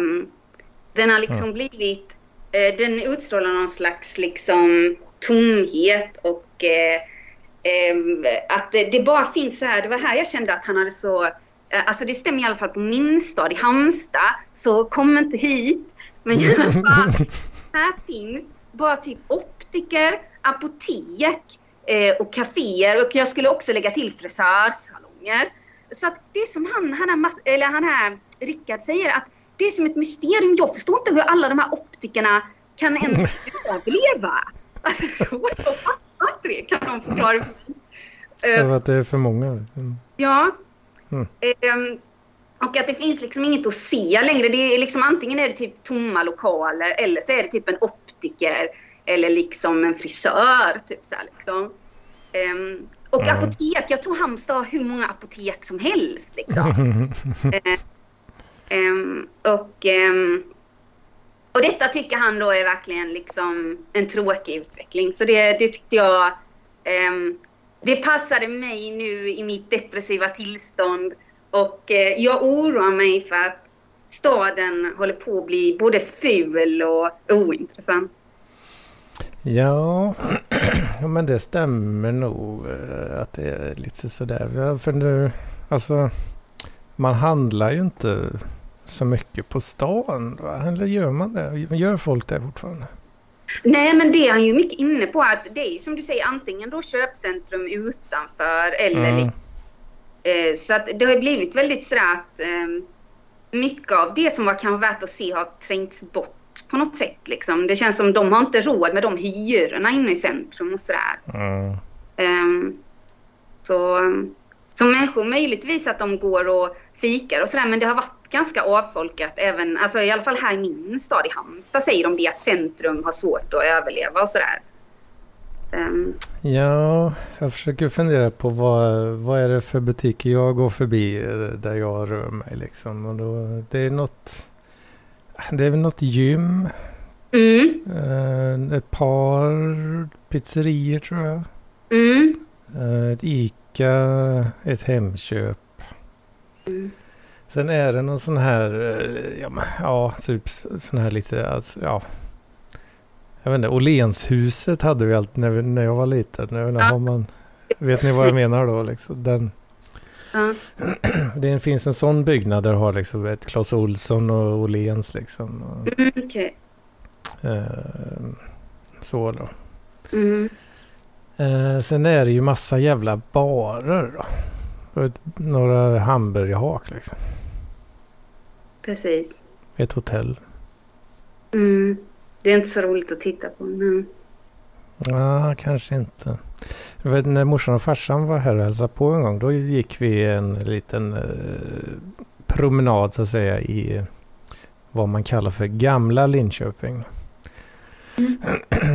den har liksom mm. blivit, eh, den utstrålar någon slags liksom tomhet och eh, ehm, att det, det, bara finns så här, det var här jag kände att han hade så eh, Alltså det stämmer i alla fall på min stad, i Halmstad. Så kom inte hit. Men i alla fall, här finns bara typ optiker, apotek, eh, och kaféer och jag skulle också lägga till frisörsalonger. Så att det som han, han, här, eller han här Rickard säger att det är som ett mysterium. Jag förstår inte hur alla de här optikerna kan ens överleva. <laughs> Alltså så, jag fattar inte det. Kan någon förklara för mig? För att det är för många. Mm. Ja. Mm. Um, och att det finns liksom inget att se längre. Det är liksom, antingen är det typ tomma lokaler eller så är det typ en optiker eller liksom en frisör. Typ så här, liksom. Um, och mm. apotek, jag tror Halmstad har hur många apotek som helst. Liksom. um, <laughs> och, um, och detta tycker han då är verkligen liksom en tråkig utveckling. Så det, det tyckte jag det passade mig nu i mitt depressiva tillstånd. Och uh, jag oroar mig för att staden håller på att bli både ful och ointressant. Ja, <clears throat> men det stämmer nog eh, att det är lite sådär. För nu, alltså, man handlar ju inte så mycket på stan. Va? Eller gör man det? Gör folk det fortfarande? Nej, men det är han ju mycket inne på. att Det är som du säger antingen då köpcentrum utanför eller... Mm. Eh, så att det har blivit väldigt sådär att eh, mycket av det som var kanske värt att se har trängts bort på på något sätt. Liksom. Det känns som de har inte råd med de hyrorna inne i centrum och sådär. Mm. Um, så, som människor möjligtvis att de går och fikar och sådär men det har varit ganska avfolkat även, alltså i alla fall här i min stad i Halmstad säger de det att centrum har svårt att överleva och sådär. Um. Ja, jag försöker fundera på vad, vad är det för butiker jag går förbi eh, där jag rör mig liksom. Och då, det är något, det är väl något gym. Mm. Uh, ett par pizzerior tror jag. Mm. Uh, ett Ica, ett Hemköp. Mm. Sen är det någon sån här, ja, ja typ sån här lite, alltså, ja jag vet inte, Åhlénshuset hade vi alltid när, vi, när jag var liten. Jag vet, inte, ja. man, vet ni vad jag menar då? Liksom? Den, ja. <clears throat> Det finns en sån byggnad där du har liksom ett Clas Olsson och Åhléns liksom. Mm, okay. eh, så då. Mm. Eh, sen är det ju massa jävla barer då. Och några hamburgerhak liksom. Precis. Ett hotell. Mm. Det är inte så roligt att titta på. Men... Ja, kanske inte. Jag vet, när morsan och farsan var här och hälsade på en gång. Då gick vi en liten eh, promenad så att säga i vad man kallar för gamla Linköping. Mm.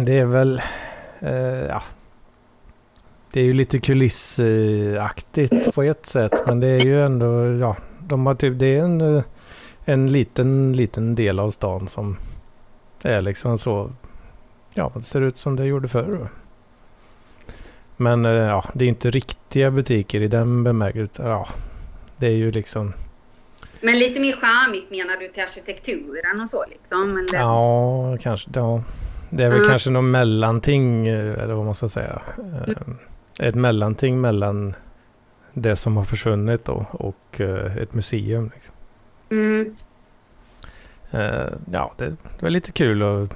Det är väl, eh, ja. Det är ju lite kulissaktigt på ett sätt. Men det är ju ändå, ja. De har typ, det är en, en liten, liten del av stan som är liksom så, ja det ser ut som det gjorde förr. Men eh, ja, det är inte riktiga butiker i den bemärkelsen. Ja, det är ju liksom... Men lite mer charmigt menar du till arkitekturen och så liksom? Eller? Ja, kanske. Ja. Det är väl mm. kanske något mellanting, eh, eller vad man ska säga. Mm. Ett mellanting mellan det som har försvunnit då och ett museum. Liksom. Mm. Uh, ja, det, det, var lite kul att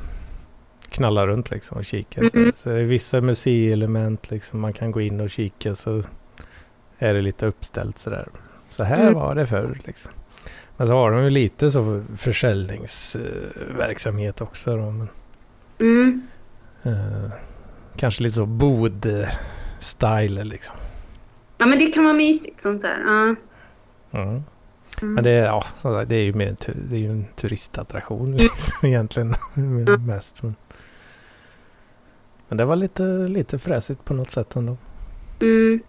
knalla runt liksom och kika. Mm. Så, så det är vissa museielement liksom man kan gå in och kika så är det lite uppställt sådär. Så här mm. var det förr liksom. Men så har de ju lite så försäljningsverksamhet uh, också då. Men, mm. uh, kanske lite så bod-style liksom. Ja men det kan vara mysigt sånt där. Ja. Mm. Mm. Men det, är, ja, det är ju mer det är ju en turistattraktion mm. <laughs> egentligen. Mm. <laughs> mest. Men, men det var lite, lite fräsigt på något sätt ändå. Mm.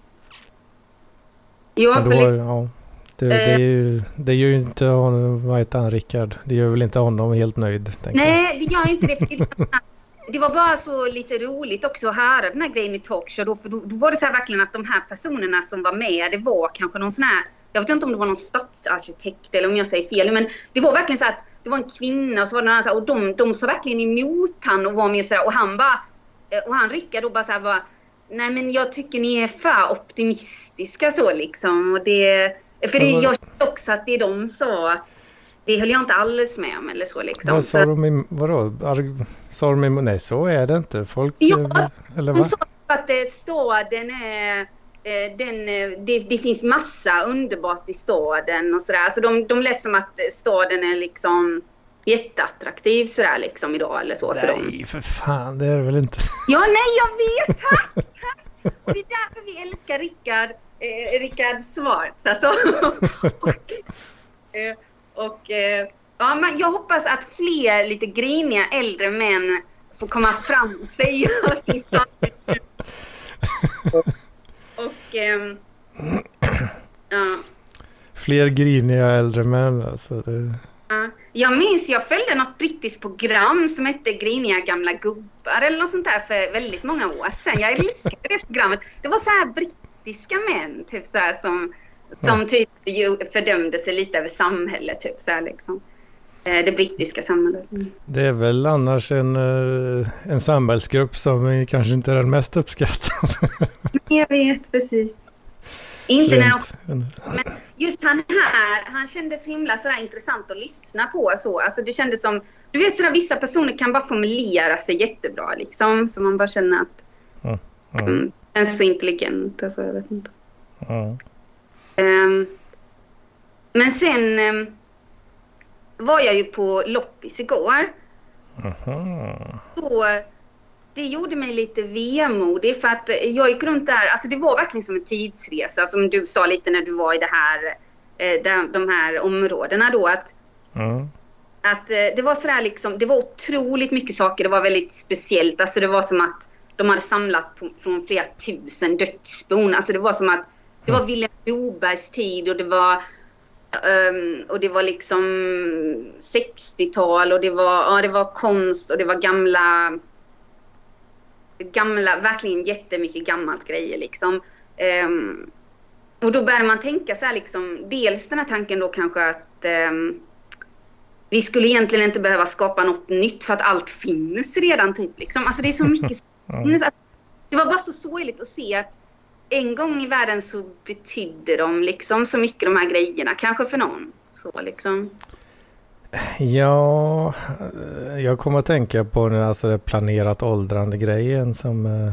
Jo, men då, ja, det, det, är ju, det gör ju inte honom, vad heter han, Rickard? Det gör väl inte honom helt nöjd? Nej, det gör inte det. det var bara så lite roligt också att höra den här grejen i talkshow. Då, för då, då var det så här verkligen att de här personerna som var med, det var kanske någon sån här jag vet inte om det var någon stadsarkitekt eller om jag säger fel, men det var verkligen så att det var en kvinna och så var det någon annan, och de, de såg verkligen emot han och var med sådär och han bara, eh, och han Rickard då bara såhär bara, nej men jag tycker ni är för optimistiska så liksom. Och det, för det, jag kände också att det de sa, det höll jag inte alls med om eller så liksom. Vad sa de i, vadå? Sa de i, nej så är det inte. Folk, ja, eller vad? de sa att eh, staden är Eh, den, eh, det, det, finns massa underbart i staden och sådär. Alltså de, de lät som att staden är liksom jätteattraktiv sådär liksom idag eller så nej, för dem. Nej för fan, det är det väl inte. <laughs> Ja, nej jag vet! Tack! tack. Och det är därför vi älskar Rickard, eh, Rickard Svartz alltså. <laughs> och, eh, och eh, ja, men jag hoppas att fler lite griniga äldre män får komma fram och säga <laughs> sin och... Ähm, <clears throat> ja. Fler griniga äldre män alltså. Det... Ja. Jag minns, jag följde något brittiskt program som hette Griniga gamla gubbar eller något sånt där för väldigt många år sedan. Jag älskade det programmet. Det var så här brittiska män typ så här, som, som typ fördömde sig lite över samhället. Typ så här, liksom. Eh, det brittiska samhället. Mm. Det är väl annars en, eh, en samhällsgrupp som kanske inte är den mest uppskattade. <laughs> Jag vet precis. Inte när de, men just han här, han kändes himla sådär intressant att lyssna på. Så. Alltså det kändes som, du vet sådär vissa personer kan bara formulera sig jättebra liksom. Så man bara känner att mm. Mm. Um, är så intelligent. Alltså, jag vet inte. Mm. Um, men sen um, var jag ju på loppis igår. Aha. Så det gjorde mig lite vemodig för att jag gick runt där, alltså det var verkligen som en tidsresa som du sa lite när du var i det här, eh, de här områdena då att Mm. att eh, det var sådär liksom, det var otroligt mycket saker, det var väldigt speciellt. Alltså det var som att de hade samlat på, från flera tusen dödsbon. Alltså det var som att det var Vilhelm Mobergs tid och det var um, och det var liksom 60-tal och det var, ja, det var konst och det var gamla gamla, verkligen jättemycket gammalt grejer liksom. Um, och då började man tänka så här liksom, dels den här tanken då kanske att um, vi skulle egentligen inte behöva skapa något nytt för att allt finns redan. Typ, liksom. Alltså det är så mycket <laughs> som finns. Det var bara så sorgligt att se att en gång i världen så betydde de liksom så mycket de här grejerna. Kanske för någon. Så liksom. Ja, jag kommer att tänka på nu, alltså det planerat åldrande grejen som... eh,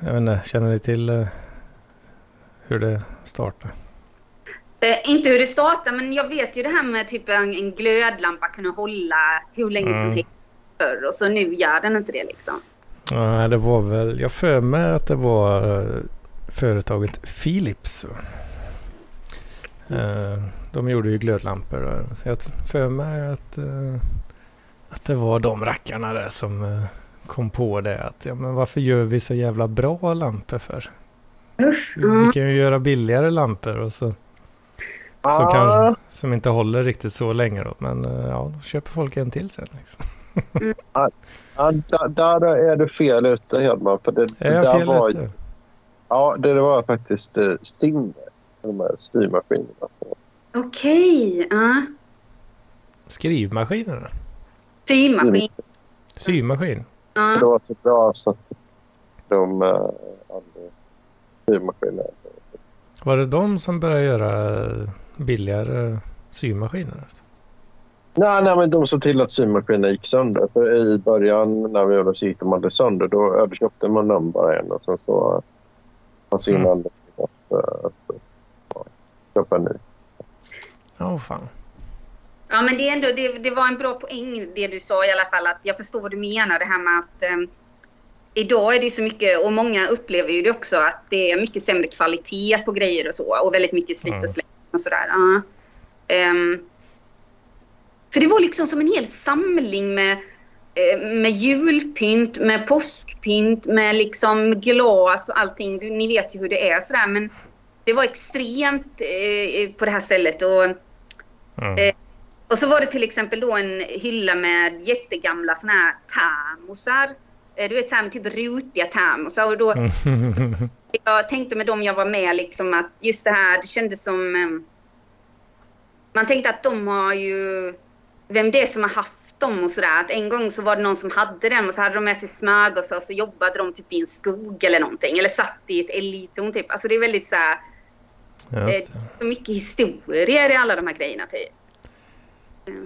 Jag vet inte, känner ni till eh, hur det startar? Eh, inte hur det startar, men jag vet ju det här med typ en, en glödlampa kunna hålla hur länge som Mm. helst förr och så nu gör den inte det liksom. Nej, det var väl... Jag för mig att det var eh, företaget Philips. Eh, De gjorde ju glödlampor. Så jag för mig att, eh, att det var de rackarna där som kom på det. Att ja, men varför gör vi så jävla bra lampor för? Usch. Vi Mm. kan ju göra billigare lampor och så, Ah, som, kan, som inte håller riktigt så länge då. Men ja, då köper folk en till sen. Liksom. Ja, där, där är du fel ute Hedman. För det, Är jag där fel var, ute? Ja, det, det var faktiskt eh, Singer. De här styrmaskinerna. Okej. ja. Skrivmaskinerna? Symaskin. Symaskin? Ja. Det var så bra så att de uh, hade styrmaskiner. Var det de som började göra eh, billigare symaskiner? Nej, nej, men de såg till att symaskinen gick sönder. För i början när vi gjorde så gick de aldrig sönder. Då ja, då köpte man den bara en och sen så... Mm. innan att, eh, att, ja, köpa en ny. Ja, fan. Ja, men det, är ändå, det, det var en bra poäng det du sa i alla fall. Att jag förstår vad du menar det här med att eh, idag är det så mycket, och många upplever ju det också, att det är mycket sämre kvalitet på grejer och så. Och väldigt mycket slit Mm. och släng och sådär. Ehm, för det var liksom som en hel samling med, eh, med julpynt, med påskpynt, med liksom glas och allting. Ni vet ju hur det är sådär. Men det var extremt eh, på det här stället. Och, Mm. Eh, och så var det till exempel då en hylla med jättegamla såna här termosar. Eh, Du vet så här med typ rutiga termosar. Och då, <laughs> jag tänkte med dem jag var med liksom att just det här, det kändes som... Man tänkte att de har ju... Vem det är som har haft dem och sådär. Att en gång så var det någon som hade dem och så hade de med sig smörgåsar och så jobbade de typ i en skog eller någonting. Eller satt i ett älgtorn typ. Alltså det är väldigt så här... Just det. Så mycket historier i alla de här grejerna typ.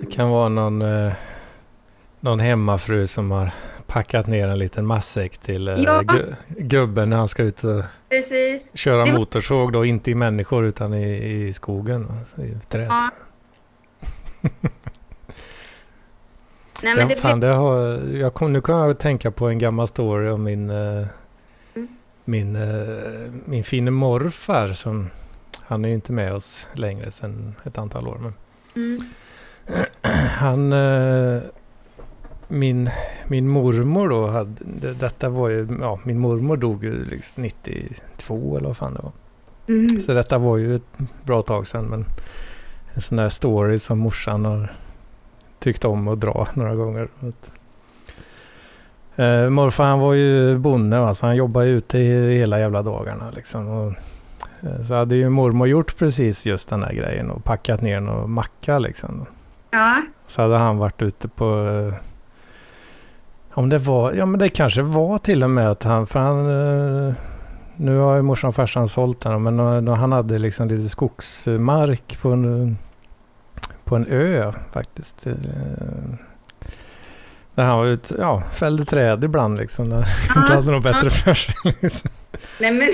det kan vara någon, eh, någon hemmafru som har packat ner en liten matsäck till eh, Ja. gu- gubben när han ska ut och Precis. köra Det motorsåg då. Inte i människor utan i, i skogen. Alltså, I träd. Ja. <laughs> Nej, men Ja, det fan, det har, jag kom, nu kan jag tänka på en gammal story om min, eh, Mm. min, eh, min fine morfar. Som, han är ju inte med oss längre sedan ett antal år. Men Mm. <clears throat> han, eh, min, min mormor då, hade, det, detta var ju, ja, min mormor dog ju liksom 92 eller vad fan det var. Mm. Så detta var ju ett bra tag sedan. Men en sån där story som morsan har tyckt om att dra <laughs> några gånger. Eh, morfar han var ju bonde va, så han jobbade ute i hela jävla dagarna liksom. Och, eh, så hade ju mormor gjort precis just den här grejen och packat ner en macka liksom. Ja. Så hade han varit ute på... eh, Om det var... Ja men det kanske var till och med att han... För han... eh, Nu har ju morsan och farsan sålt den men eh, han hade liksom lite skogsmark på en, på en ö faktiskt. eh, Där han var ute, ja, fällde träd ibland liksom. När han <laughs> inte hade något bättre för sig. Liksom. Nej men,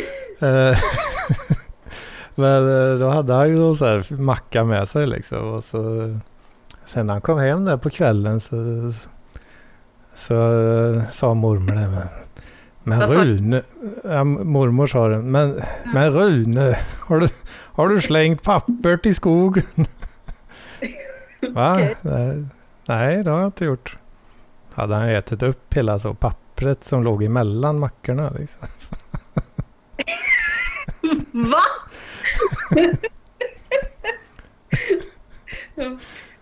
Eh, <laughs> Men eh, då hade han ju någon så här macka med sig liksom. Och så Sen när han kom hem där på kvällen så, så uh, sa mormor det. Men, men Rune, ja, mormor sa det. Men, men Rune, har du, har du slängt papper till skogen? Va? Okay. Nej, det har jag inte gjort. Hade han ätit upp hela så pappret som låg emellan mackorna liksom. Va?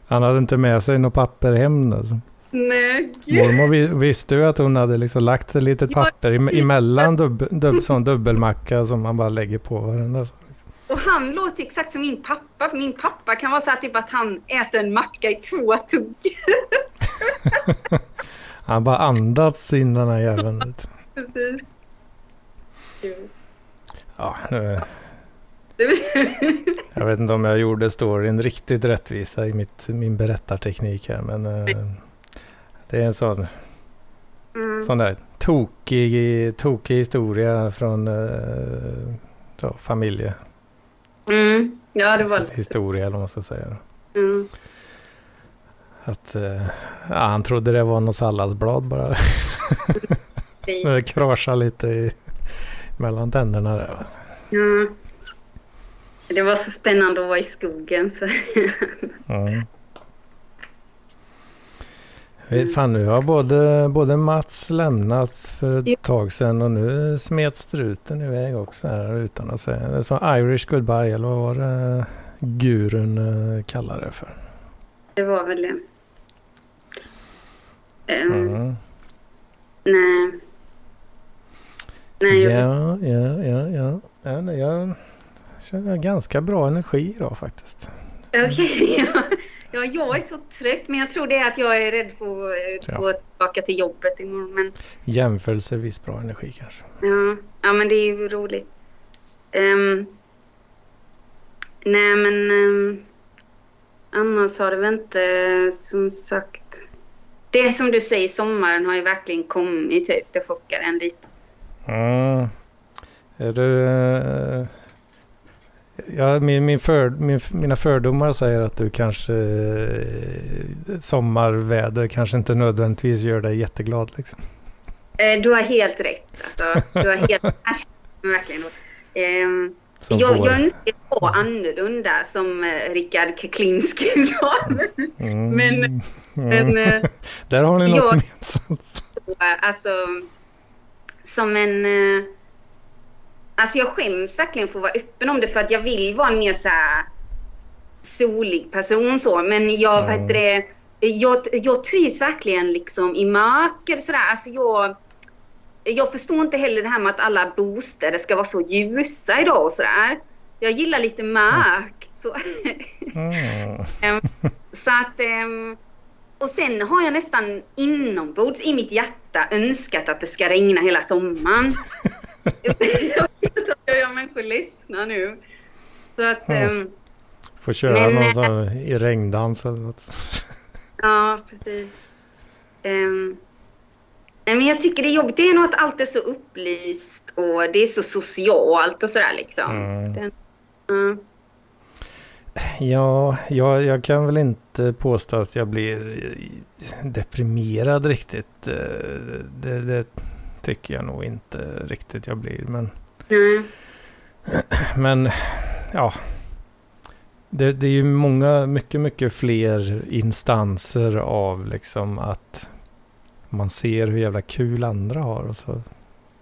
Han hade inte med sig något papper hem då. Nej, gud. Mormor visste ju att hon hade liksom lagt ett litet papper emellan dub, dub, sån dubbelmacka som man bara lägger på varandra. Och han låter exakt som min pappa. För min pappa kan vara så här typ att han äter en macka i två tugg. <laughs> han bara andats in den här jäveln. <laughs> Precis. Ja, nu... jag vet inte om jag gjorde storyn riktigt rättvisa i mitt, min berättarteknik här. Men uh, det är en sån, mm. sån där tokig, tokig historia från uh, så, familje... Mm. Ja, det var Historia eller vad man ska säga. Mm. Att uh, ja, han trodde det var något salladsblad bara. <laughs> det kraschade lite i, mellan tänderna där. Ja. Det var så spännande att vara i skogen. Så. mm. Fan, nu har både, både Mats lämnat för ett ja. tag sedan och nu smet struten iväg också här utan att säga. Det som Irish goodbye eller vad var det gurun eh, kallade det för? Det var väl det. Um, mm. Nej. Nej. Ja, ja, ja, ja. ja jag känner ganska bra energi idag faktiskt. Okej, okay, <laughs> ja. Ja. jag är så trött men jag tror det är att jag är rädd för att ja. gå tillbaka till jobbet imorgon. Men... Jämförelsevis bra energi kanske. Ja, ja men det är ju roligt. Um, nej men um, annars har det väl inte som sagt. Det som du säger, sommaren har ju verkligen kommit typ. Det chockar en lite. Mm. Är du... Ja, min, min för, min, mina fördomar säger att du kanske eh, sommarväder kanske inte nödvändigtvis gör dig jätteglad. Liksom. Eh, du har helt rätt. Alltså, du har helt <laughs> verkligen. Eh, jag, jag önskar det var annorlunda som eh, Rickard Keklinski sa. <laughs> Mm. Men, mm. men eh, Där har ni något jag, gemensamt. <laughs> Alltså, som en eh, Alltså jag skäms verkligen för att vara öppen om det för att jag vill vara en mer så solig person så. Men jag, mm. vet det, jag, jag trivs verkligen liksom i mörker sådär. Alltså jag, jag förstår inte heller det här med att alla bostäder ska vara så ljusa idag och sådär. Jag gillar lite mörkt. Så, mm. så att... Och sen har jag nästan inombords i mitt hjärta önskat att det ska regna hela sommaren. <laughs> jag människor ledsna nu. Så att... Mm. Um, Får köra men, någon sån i regndans eller något. <laughs> ja, precis. Um, men jag tycker det är jobbigt. Det är nog att allt är så upplyst och det är så socialt och sådär liksom. Mm. Den, uh. Ja, jag, jag kan väl inte påstå att jag blir deprimerad riktigt. Eh, det, det tycker jag nog inte riktigt jag blir. Men, mm. <clears throat> men ja. Det, det, är ju många, mycket, mycket fler instanser av liksom att man ser hur jävla kul andra har och så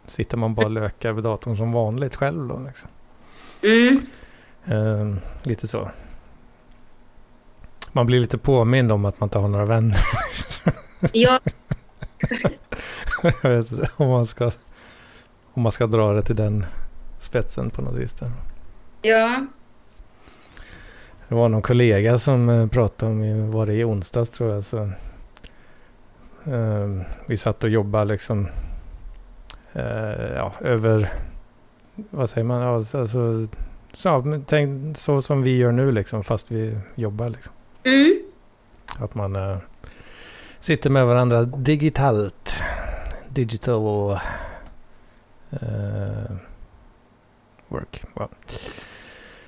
sitter man bara och lökar vid datorn som vanligt själv då liksom. Mm. Uh, lite så. Man blir lite påmind om att man inte har några vänner. ja, <laughs> jag vet inte om man ska, om man ska dra det till den spetsen på något vis. Där. Ja. Det var någon kollega som eh, pratade om, var det i onsdags tror jag, så uh, vi satt och jobbade liksom uh, ja, över, vad säger man, alltså, så, tänk, så som vi gör nu liksom, fast vi jobbar liksom. Mm. Att man uh, sitter med varandra digitalt. Digital uh, work. Wow.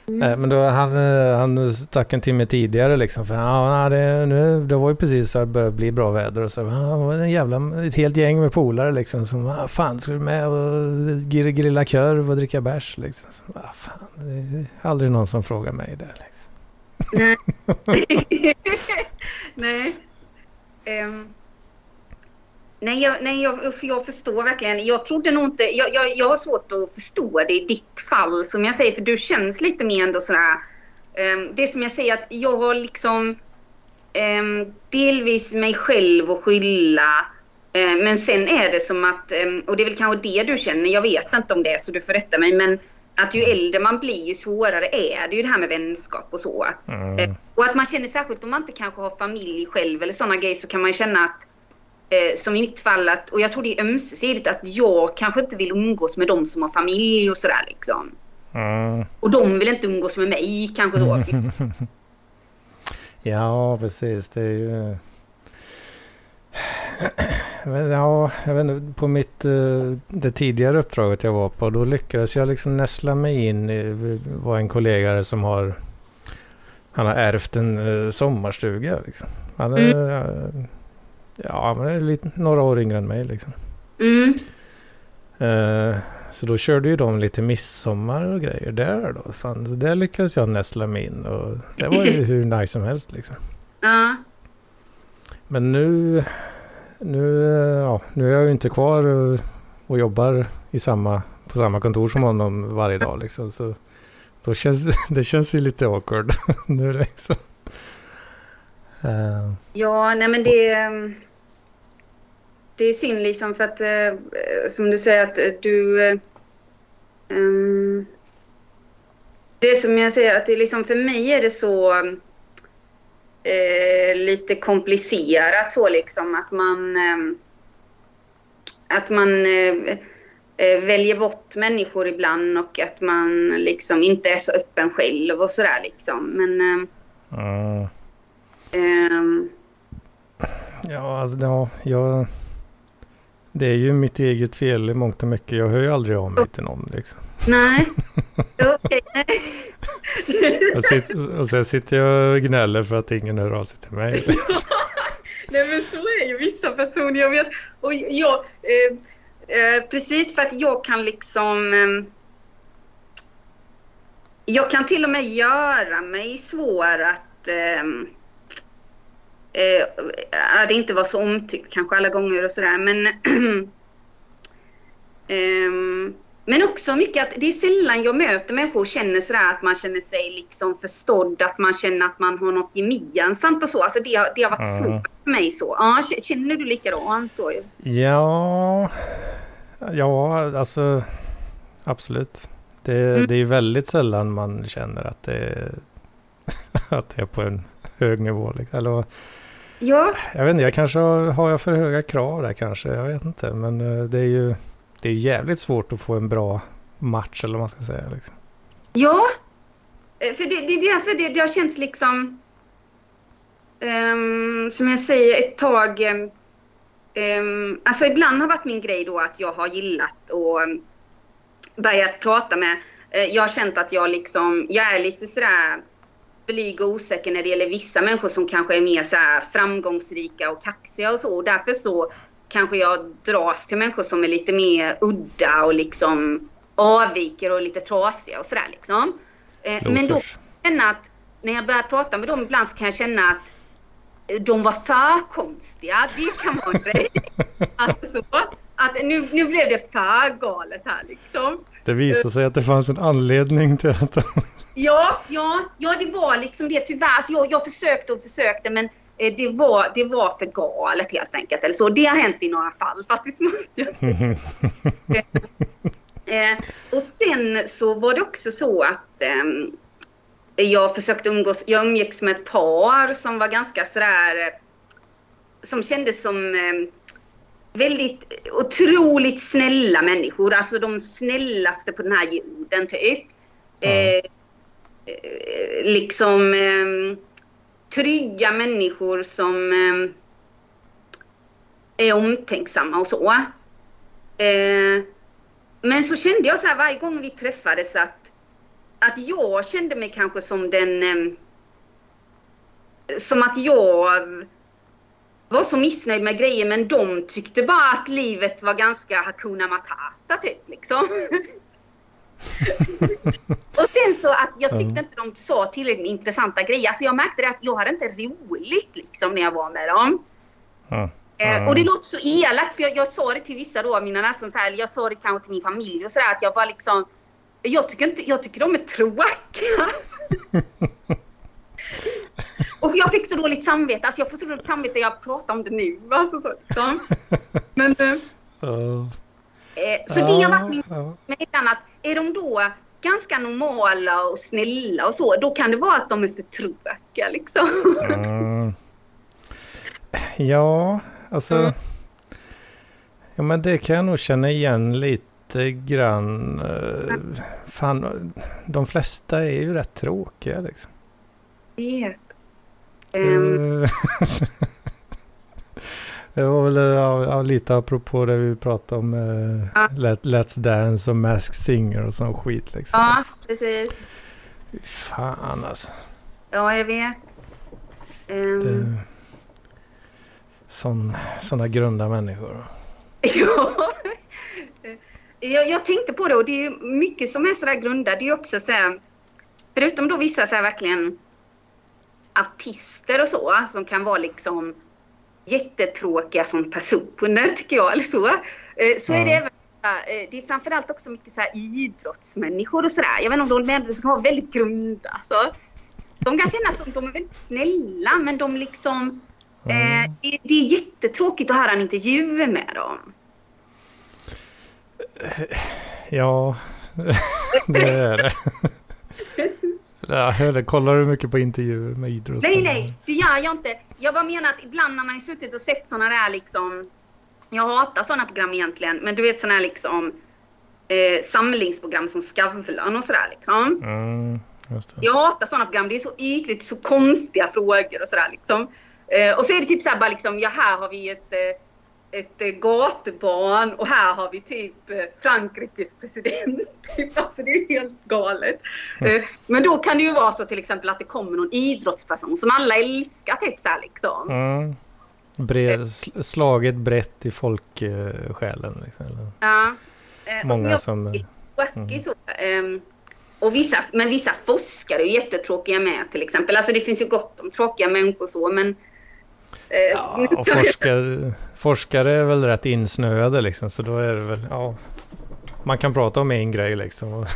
Mm. Men då, han, eh, han stack en timme tidigare liksom. För ja, det, nu, det var ju precis så att det började bli bra väder. Och så ja, var en jävla, ett helt gäng med polare liksom. Som, ah, fan ska du med och grilla korv och dricka bärs liksom. Så, ah, fan, det är aldrig någon som frågar mig det liksom. Nej. <laughs> <laughs> Nej. Um. Nej, jag, nej jag, jag förstår verkligen. Jag trodde nog inte... Jag, jag, jag har svårt att förstå det i ditt fall, som jag säger, för du känns lite mer ändå sådär... Um, det som jag säger att jag har liksom um, delvis mig själv att skylla. Um, men sen är det som att, och det är väl kanske det du känner, jag vet inte om det är så du får rätta mig, men att ju äldre man blir ju svårare är det ju det här med vänskap och så. Mm. och att man känner särskilt om man inte kanske har familj själv eller sådana grejer så kan man ju känna att eh, som i mitt fall, att, och jag tror det är ömsesidigt, att jag kanske inte vill umgås med de som har familj och sådär liksom. Mm. Och de vill inte umgås med mig kanske så. <laughs> ja, precis. Det är ju... <clears throat> Ja, jag vet inte, på mitt, eh, det tidigare uppdraget jag var på, då lyckades jag liksom näsla mig in. Det var en kollega som har, han har ärvt en uh, sommarstuga. Liksom. Han mm. Ja, men är lite, några år yngre än mig liksom. Mm. Uh, så då körde ju de lite midsommar och grejer där då. Fan, där lyckades jag nästla mig in och det var ju <laughs> hur nice som helst liksom. Ja. Men nu, nu, ja, nu är jag ju inte kvar och, och jobbar i samma, på samma kontor som honom varje dag liksom. Så då känns, <laughs> det känns ju lite awkward <laughs> nu liksom. Uh. Ja, nej men det det är synd liksom för att, eh, som du säger att du... Eh, um, det som jag säger att det liksom för mig är det så eh, lite komplicerat så liksom att man... Eh, att man eh, eh, väljer bort människor ibland och att man liksom inte är så öppen själv och sådär liksom. Men... Mm. Ehm, ja, alltså ja, jag... Det är ju mitt eget fel i mångt och mycket. Jag hör ju aldrig av mig till någon liksom. Nej, <laughs> okej. och, sitter, och sen sitter jag och gnäller för att ingen hör av sig till mig. Nej men så är ju vissa personer. Jag vet. Och jag, eh, eh, precis för att jag kan liksom... Eh, jag kan till och med göra mig svår att ehm, eh, det inte var så omtyckt kanske alla gånger och sådär. Men, <clears throat> eh, men också mycket att det är sällan jag möter människor och känner sådär att man känner sig liksom förstådd, att man känner att man har något gemensamt och så. Alltså det, har, det har varit mm. svårt för mig så. Ja, känner du likadant då? Ja, ja alltså absolut. Det, mm. det är väldigt sällan man känner att det, <laughs> att det är på en hög nivå. Liksom. Eller, Ja. Jag vet inte, jag kanske har, har jag för höga krav där kanske. Jag vet inte. Men eh, det är ju det är jävligt svårt att få en bra match eller vad man ska säga. Liksom. Ja, eh, för det, det är därför det, det har känts liksom... Um, som jag säger, ett tag... Um, alltså ibland har varit min grej då att jag har gillat och börjat prata med... Uh, jag har känt att jag liksom, jag är lite sådär blyg och osäker när det gäller vissa människor som kanske är mer så framgångsrika och kaxiga och så. Och därför så kanske jag dras till människor som är lite mer udda och liksom avviker och lite trasiga och sådär liksom. Eh, men då kan jag att när jag börjar prata med dem ibland så kan jag känna att de var för konstiga. Det kan vara en grej. <laughs> Alltså så. Att nu, nu blev det för galet här liksom. Det visade sig att det fanns en anledning till att Ja, ja, ja det var liksom det tyvärr. Alltså jag, jag försökte och försökte men eh, det var, det var för galet helt enkelt. Eller så. Det har hänt i några fall faktiskt <laughs> eh, och sen så var det också så att eh, jag försökte umgås, jag umgicks med ett par som var ganska sådär, eh, som kändes som eh, väldigt otroligt snälla människor. Alltså de snällaste på den här jorden typ. Mm. Eh, liksom eh, trygga människor som eh, är omtänksamma och så. Eh, men så kände jag så här varje gång vi träffades att att jag kände mig kanske som den... Eh, som att jag var så missnöjd med grejer men de tyckte bara att livet var ganska Hakuna Matata typ liksom. <laughs> och sen så att jag tyckte inte de sa tillräckligt intressanta grejer. Alltså jag märkte att jag hade inte roligt liksom när jag var med dem. Mm. Eh, och det låter så elakt för jag, jag sa det till vissa då, mina nästan så här, jag sa det kanske till min familj och sådär att jag bara liksom jag tycker, inte, jag tycker de är tråkiga. <laughs> och jag fick så dåligt samvete. Alltså jag får så dåligt samvete jag pratar om det nu. Alltså, så, liksom. Men... Uh. Eh, så det har varit min... Men annat, är de då ganska normala och snälla och så, då kan det vara att de är för tråkiga liksom. Mm. Ja, alltså... Mm. Ja men det kan jag nog känna igen lite grann... Fan, de flesta är ju rätt tråkiga liksom. Vet. Um. <laughs> det var väl ja, lite apropå det vi pratade om uh, ja. Let, Let's Dance och Mask Singer och sån skit liksom. Ja, precis. Fan alltså. Ja, jag vet. Um. Sådana grunda människor. <laughs> Ja, jag, jag, tänkte på det och det är mycket som är sådär grundat. Det är också så här, förutom då vissa så här verkligen artister och så som kan vara liksom jättetråkiga som personer tycker jag eller så. Eh, så är det även eh, det är framförallt också mycket så här idrottsmänniskor och sådär. Jag vet inte om de människor som har väldigt grunda. Så. De kan känna som de är väldigt snälla men de liksom... Mm. Eh, det, det, är jättetråkigt att höra en intervju med dem. Ja, <laughs> det är det. Ja, kollar du mycket på intervjuer med idrott? Nej, nej, det gör jag inte. Jag bara menar att ibland när man har suttit och sett sådana där liksom... Jag hatar sådana program egentligen, men du vet sådana här liksom eh, samlingsprogram som Skavlan och sådär liksom. Mm, jag hatar sådana program. Det är så ytligt, så konstiga frågor och sådär liksom. Eh, och så är det typ såhär bara liksom, ja här har vi ett eh, ett eh, gatubarn och här har vi typ eh, Frankrikes president. <laughs> Typ, alltså det är helt galet. Mm. Men då kan det ju vara så till exempel att det kommer någon idrottsperson som alla älskar typ så här liksom. Mm. Bred, slaget brett i folksjälen. Liksom. Ja. Många som... Mm. Så, um, och vissa, men vissa forskare är jättetråkiga med till exempel. Alltså det finns ju gott om tråkiga människor så men Ja, och forskare, forskare är väl rätt insnöade liksom, så då är det väl, ja. Man kan prata om en grej liksom.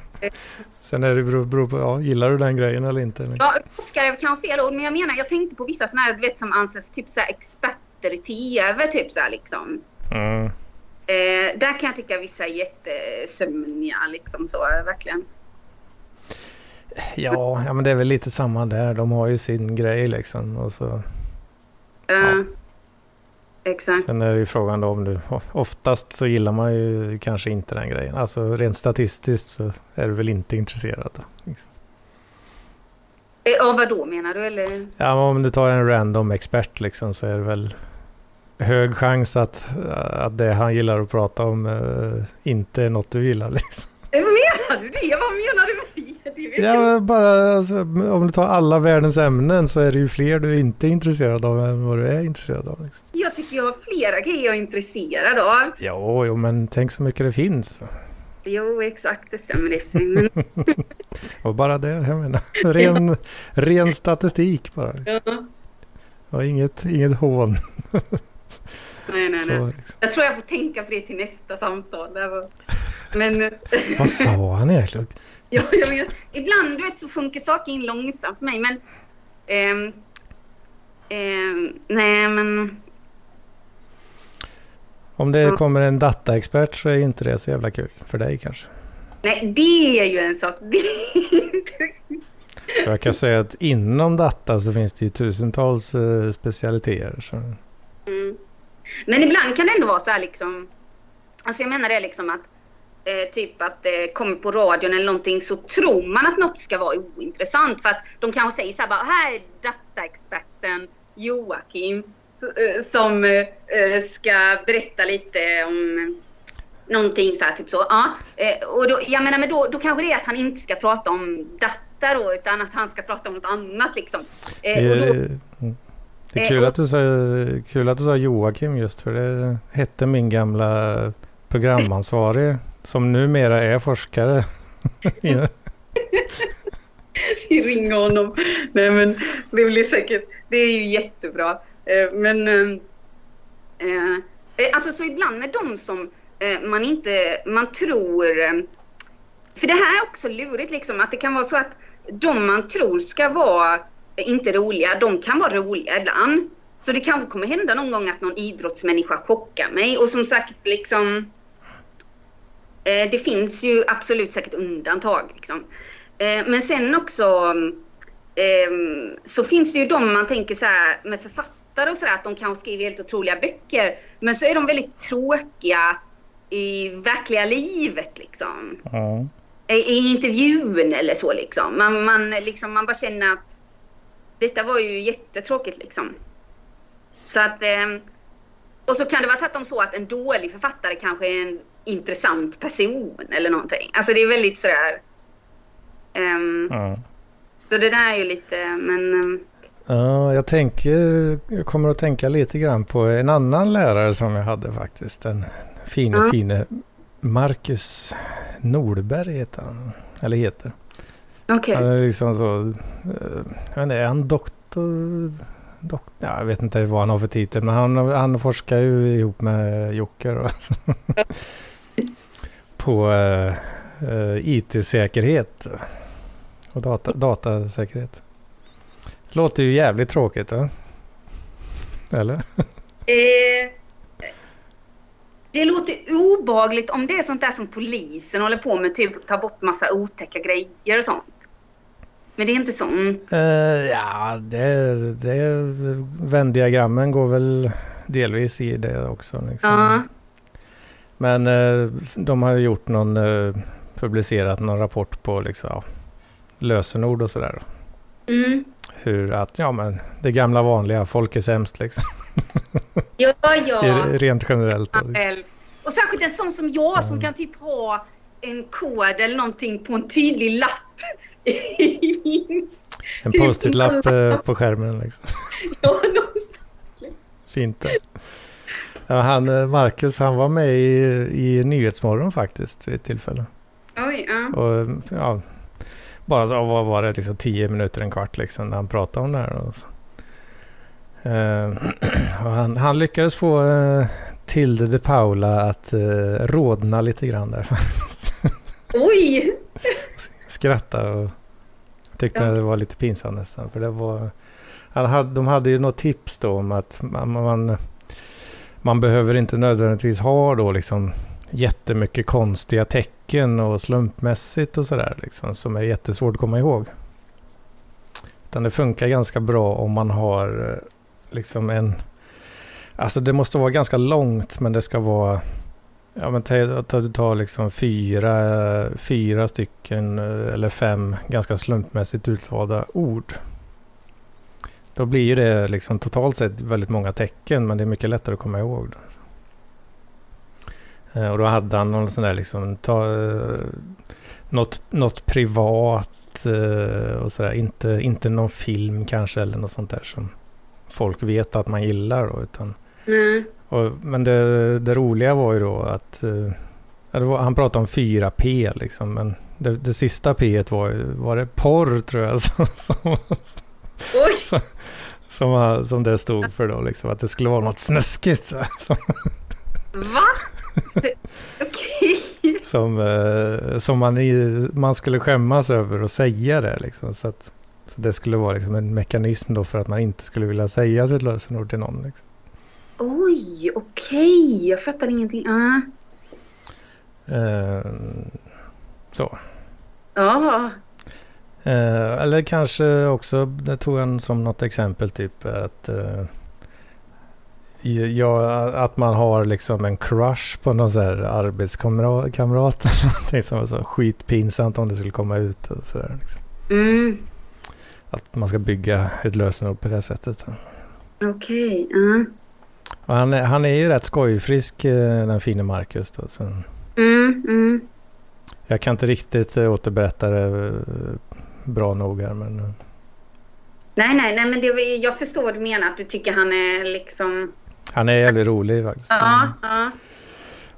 <laughs> Sen är det beror, beror på, ja, gillar du den grejen eller inte? Liksom. Ja, forskare kan ha fel ord, men jag menar, jag tänkte på vissa sådana här, du vet som anses typ så experter i TV, typ så här, liksom. Mm. Eh, där kan jag tycka vissa är jättesömniga, liksom så, verkligen. Ja, ja, men det är väl lite samma där. De har ju sin grej liksom. Och så Ja. Exakt. Sen är det ju frågan då om du... Oftast så gillar man ju kanske inte den grejen. Alltså rent statistiskt så är du väl inte intresserad. Liksom. Ja, vad då menar du? Eller? Ja, om du tar en random expert liksom så är det väl hög chans att, att det han gillar att prata om uh, inte är något du gillar. Liksom. Vad menar du det? Vad menar du? <laughs> Ja, bara alltså, om du tar alla världens ämnen så är det ju fler du inte är intresserad av än vad du är intresserad av. Liksom. Jag tycker jag har flera grejer jag är intresserad av. Jo, jo, men tänk så mycket det finns. Jo, exakt, det stämmer i men... <laughs> Och bara det, jag menar. Ren, ren statistik bara. Ja. Och inget, inget hån. Nej, nej, nej. Liksom. Jag tror jag får tänka på det till nästa samtal. Men... Vad sa han egentligen? Ja, jag vet. Ibland du vet, så funkar saker in långsamt för mig. Men... Um, um, nej, men... Om det ja. kommer en dataexpert så är inte det så jävla kul för dig kanske. Nej, det är ju en sak. Jag kan säga att inom data så finns det ju tusentals uh, specialiteter. Så. Mm. Men ibland kan det ändå vara så här liksom. Alltså jag menar det liksom att eh, typ att det kommer på radion eller någonting så tror man att något ska vara ointressant för att de kanske säger så här bara här är dataexperten Joakim eh, som eh, ska berätta lite om Någonting så här, typ så. Ja. Eh, och då, jag menar, men då, då kanske det är att han inte ska prata om data då, utan att han ska prata om något annat liksom. Eh, och då, det är kul, att du sa, kul att du sa Joakim just för det hette min gamla programansvarig som numera är forskare. <laughs> Vi ringer honom. Nej men det blir säkert, det är ju jättebra. Eh, men äh, alltså så ibland är de som man inte, man tror, för det här är också lurigt liksom att det kan vara så att de man tror ska vara inte roliga, de kan vara roliga ibland. Så det kanske kommer hända någon gång att någon idrottsmänniska chockar mig och som sagt liksom eh, det finns ju absolut säkert undantag liksom. eh, men sen också eh, så finns det ju de man tänker så här med författare och sådär att de kanske skriver helt otroliga böcker men så är de väldigt tråkiga i verkliga livet liksom. Mm. I intervjun eller så liksom. Man, man, liksom. man bara känner att detta var ju jättetråkigt liksom. Så att, eh, och så kan det vara tvärtom så att en dålig författare kanske är en intressant person eller någonting. Alltså det är väldigt sådär... Um, mm. Så det där är ju lite, men... Um, ja, jag tänker, jag kommer att tänka lite grann på en annan lärare som jag hade faktiskt. Den fine, ja. fine Marcus Nordberg heter han, eller heter. Okay. Han är liksom så, uh, är han doktor? Dok ja, jag vet inte vad han har för titel, men han, han forskar ju ihop med Jocke. På uh, IT-säkerhet och data, datasäkerhet. Låter ju jävligt tråkigt, va? Eller? <laughs> Eh, det låter obagligt om det är sånt där som polisen håller på med, typ ta bort massa otäcka grejer och sånt. Men det är inte sånt? Uh, ja, det, det, vändiagrammen går väl delvis i det också. Liksom. Uh. Men uh, de har gjort någon, uh, publicerat någon rapport på liksom, ja, lösenord och sådär. Mm. Hur att, ja men det gamla vanliga, folk är sämst liksom. <laughs> Ja, ja. <laughs> Rent generellt. Och särskilt en sån som jag mm. som kan typ ha en kod eller någonting på en tydlig lapp. <laughs> en post-it-lapp eh, på skärmen liksom. Ja, Fint Ja, han, eh, Marcus han var med i, i Nyhetsmorgon faktiskt vid ett tillfälle. Oj, ja. Och, ja bara så, vad var det, liksom tio minuter, en kvart liksom när han pratade om det här. Och så. Uh, <clears throat> och han, han, lyckades få uh, Tilde de Paula att uh, rodna lite grann där. <laughs> Oj! Skratta och tyckte ja. det var lite pinsamt nästan. För det var, han hade, de hade ju något tips då om att man, man, man behöver inte nödvändigtvis ha då liksom jättemycket konstiga tecken och slumpmässigt och sådär liksom, som är jättesvårt att komma ihåg. Utan det funkar ganska bra om man har eh, liksom en... Alltså det måste vara ganska långt men det ska vara... Ja men ta, du tar liksom fyra, fyra stycken eh, eller fem ganska slumpmässigt utvalda ord. Då blir ju det liksom totalt sett väldigt många tecken men det är mycket lättare att komma ihåg. Då. Eh, och då hade han någon sån där liksom, ta, eh, något, något privat eh, och sådär. Inte, inte någon film kanske eller något sånt där som folk vet att man gillar då. Utan, mm. och, men det, det, roliga var ju då att var, han pratade om 4P liksom. Men det, det sista P var, var det porr tror jag. <laughs> Som, som, som, som, som det stod för då liksom. Att det skulle vara något snuskigt. Så. Va? Okej. Okay. Som, eh, som man, i, man skulle skämmas över att säga det liksom. Så, att, så det skulle vara liksom en mekanism då för att man inte skulle vilja säga sitt lösenord till någon. Liksom. Oj, okej. Okay. Jag fattar ingenting. Uh. Eh, så. Ja. Eh, eller kanske också, det tog han som något exempel, typ att eh, Ja, att man har liksom en crush på någon så här arbetskamrat eller <laughs> någonting som var så skitpinsamt om det skulle komma ut och sådär. Liksom. Mm. Att man ska bygga ett lösenord på det sättet. Okej, okay. uh. han, han är ju rätt skojfrisk eh, den fine Marcus då. Så Mm, mm. Jag kan inte riktigt eh, återberätta det eh, bra nog här men... eh, Nej, nej, nej, men det, jag förstår vad du menar. Att du tycker han är liksom... Han är jävligt rolig faktiskt. Ja, ja.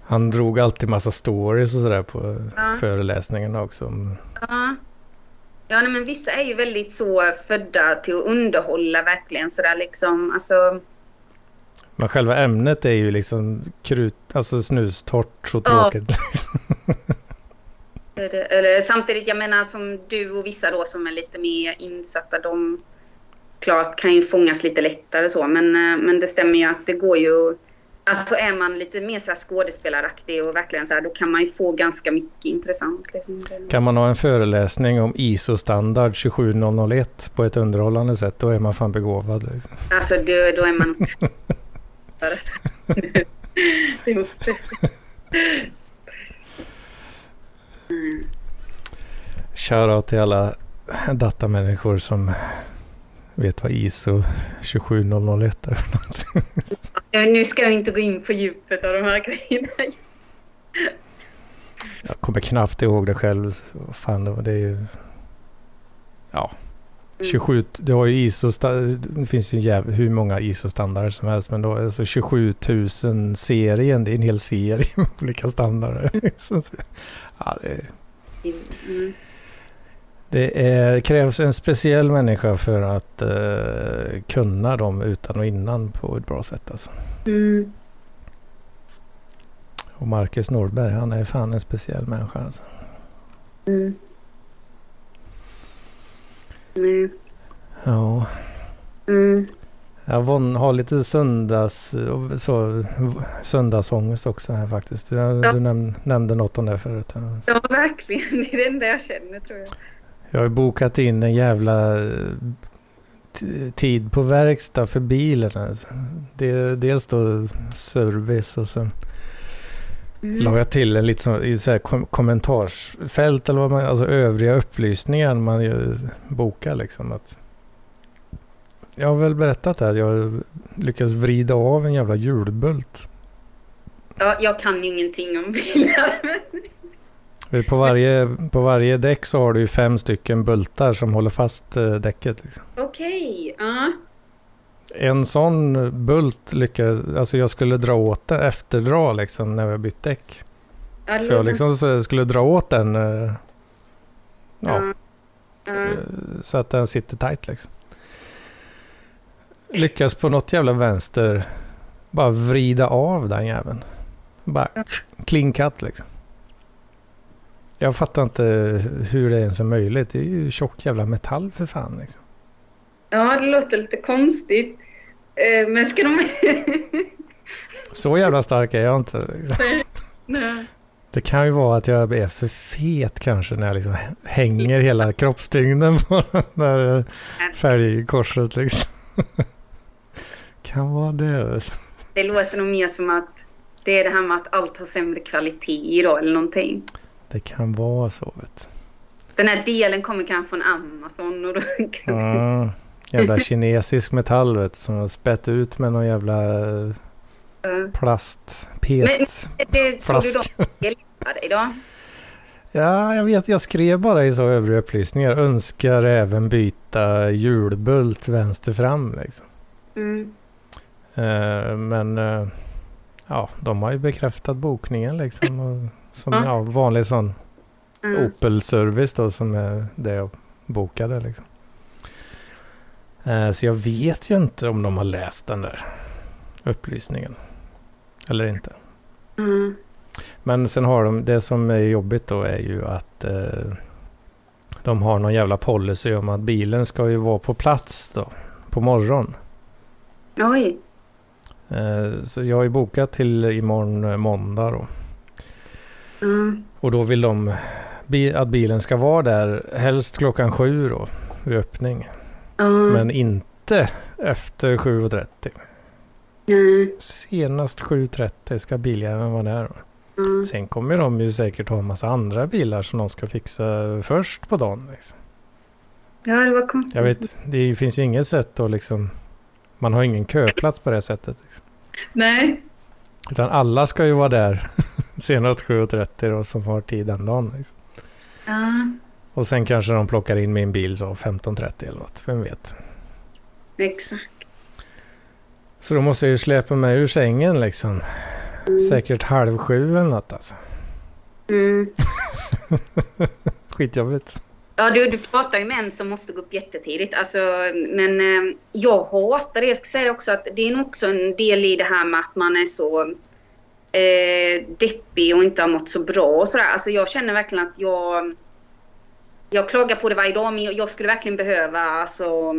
Han drog alltid massa stories och sådär på Ja. föreläsningarna också. Ja. Ja, nej, men vissa är ju väldigt så födda till att underhålla verkligen sådär liksom. Alltså, Men själva ämnet är ju liksom krut, alltså snustort och Ja. tråkigt. det, <laughs> eller, samtidigt, jag menar som du och vissa då som är lite mer insatta, de klart kan ju fångas lite lättare så. Men, eh, men det stämmer ju att det går ju... Alltså är man lite mer så här skådespelaraktig och verkligen så här, då kan man ju få ganska mycket intressant. Liksom. Kan man ha en föreläsning om ISO-standard 27001 på ett underhållande sätt, då är man fan begåvad. Liksom. Alltså då, då är man... <laughs> <laughs> det måste... Mm. Shoutout till alla datamänniskor som vet vad ISO 27001 är för någonting. Ja, Nu ska jag inte gå in på djupet av de här grejerna. Jag kommer knappt ihåg det själv. Fan, det är ju... Ja. 27, det har ju ISO, det finns ju jäv, hur många ISO-standarder som helst. Men då är alltså 27 000 serien, det är en hel serie med olika standarder. <laughs> Ja, det, Mm. det är, krävs en speciell människa för att eh, kunna dem utan och innan på ett bra sätt. Alltså. Mm. Och Marcus Nordberg, han är fan en speciell människa. Alltså. Mm. Mm. Ja. Mm. Jag har lite söndags, så, söndagsångest också här faktiskt. Du, Ja. du näm, nämnde något om det förut. Ja, verkligen. Det är det enda jag känner tror jag. Jag har bokat in en jävla tid på verkstad för bilen. Alltså. Det, dels då service och sen Mm. la jag till en lite så, i så här kom, kommentarsfält eller vad man, alltså övriga upplysningar man ju bokar liksom. Att jag har väl berättat det att jag lyckades vrida av en jävla hjulbult. Ja, jag kan ju ingenting om bilar. På varje, på varje däck så har du ju fem stycken bultar som håller fast eh, däcket. Liksom. Okej. Ja. En sån bult lyckades, alltså jag skulle dra åt den, efterdra liksom när vi bytt däck. Så jag liksom skulle dra åt den, eh, ja. Ja. eh, så att den sitter tight liksom. Lyckas på något jävla vänster bara vrida av den jäveln. Bara cut liksom. Jag fattar inte hur det ens är möjligt. Det är ju tjock jävla metall för fan liksom. ja, det låter lite konstigt. Eh, Men ska de... <laughs> Så jävla stark är jag inte. Liksom. Nej. Det kan ju vara att jag är för fet kanske när jag liksom hänger hela kroppstyngden på det där färgkorset liksom. <laughs> Kan vara det. Det låter nog mer som att det är det här med att allt har sämre kvalitet då eller någonting. Det kan vara så vet Den här delen kommer kanske från Amazon och då kan Mm. Jävla kinesisk metall vet som har spett ut med någon jävla plast, pet, det, det tror du flask. de hjälpa dig då? Ja, jag vet. Jag skrev bara i så övriga upplysningar. Önskar även byta hjulbult vänster fram liksom. Mm. Eh, men eh, ja, de har ju bekräftat bokningen liksom. Och, som Ja. ja, vanlig sån Mm. Opel-service då som är det jag bokade liksom. Eh, så jag vet ju inte om de har läst den där upplysningen. Eller inte. Mm. Men sen har de, det som är jobbigt då är ju att eh, de har någon jävla policy om att bilen ska ju vara på plats då på morgon. Oj. Eh, så jag har ju bokat till imorgon eh, måndag då. Mm. Och då vill de att bilen ska vara där helst klockan sju då vid öppning. Mm. Men inte efter 7.30. Nej. Senast 7.30 ska biljäveln vara där. Mm. Sen kommer de ju säkert ha en massa andra bilar som de ska fixa först på dagen. Liksom. Ja, det var konstigt. Jag vet, det finns ju inget sätt att liksom... Man har ingen köplats på det sättet. Liksom. Nej. Utan alla ska ju vara där <laughs> senast 7.30 då som har tid den dagen. Liksom. Ja, Och sen kanske de plockar in min bil så 15.30 eller något, vem vet. exakt. Så då måste jag ju släpa mig ur sängen liksom. Mm. Säkert halv sju eller något alltså. Mm. <laughs> Skitjobbigt. Ja, du, du pratar ju med en som måste gå upp jättetidigt. Alltså, men eh, jag hatar det. Jag ska säga det också att det är nog också en del i det här med att man är så eh, deppig och inte har mått så bra och sådär. Alltså jag känner verkligen att jag... Jag klagar på det varje dag men jag, jag skulle verkligen behöva alltså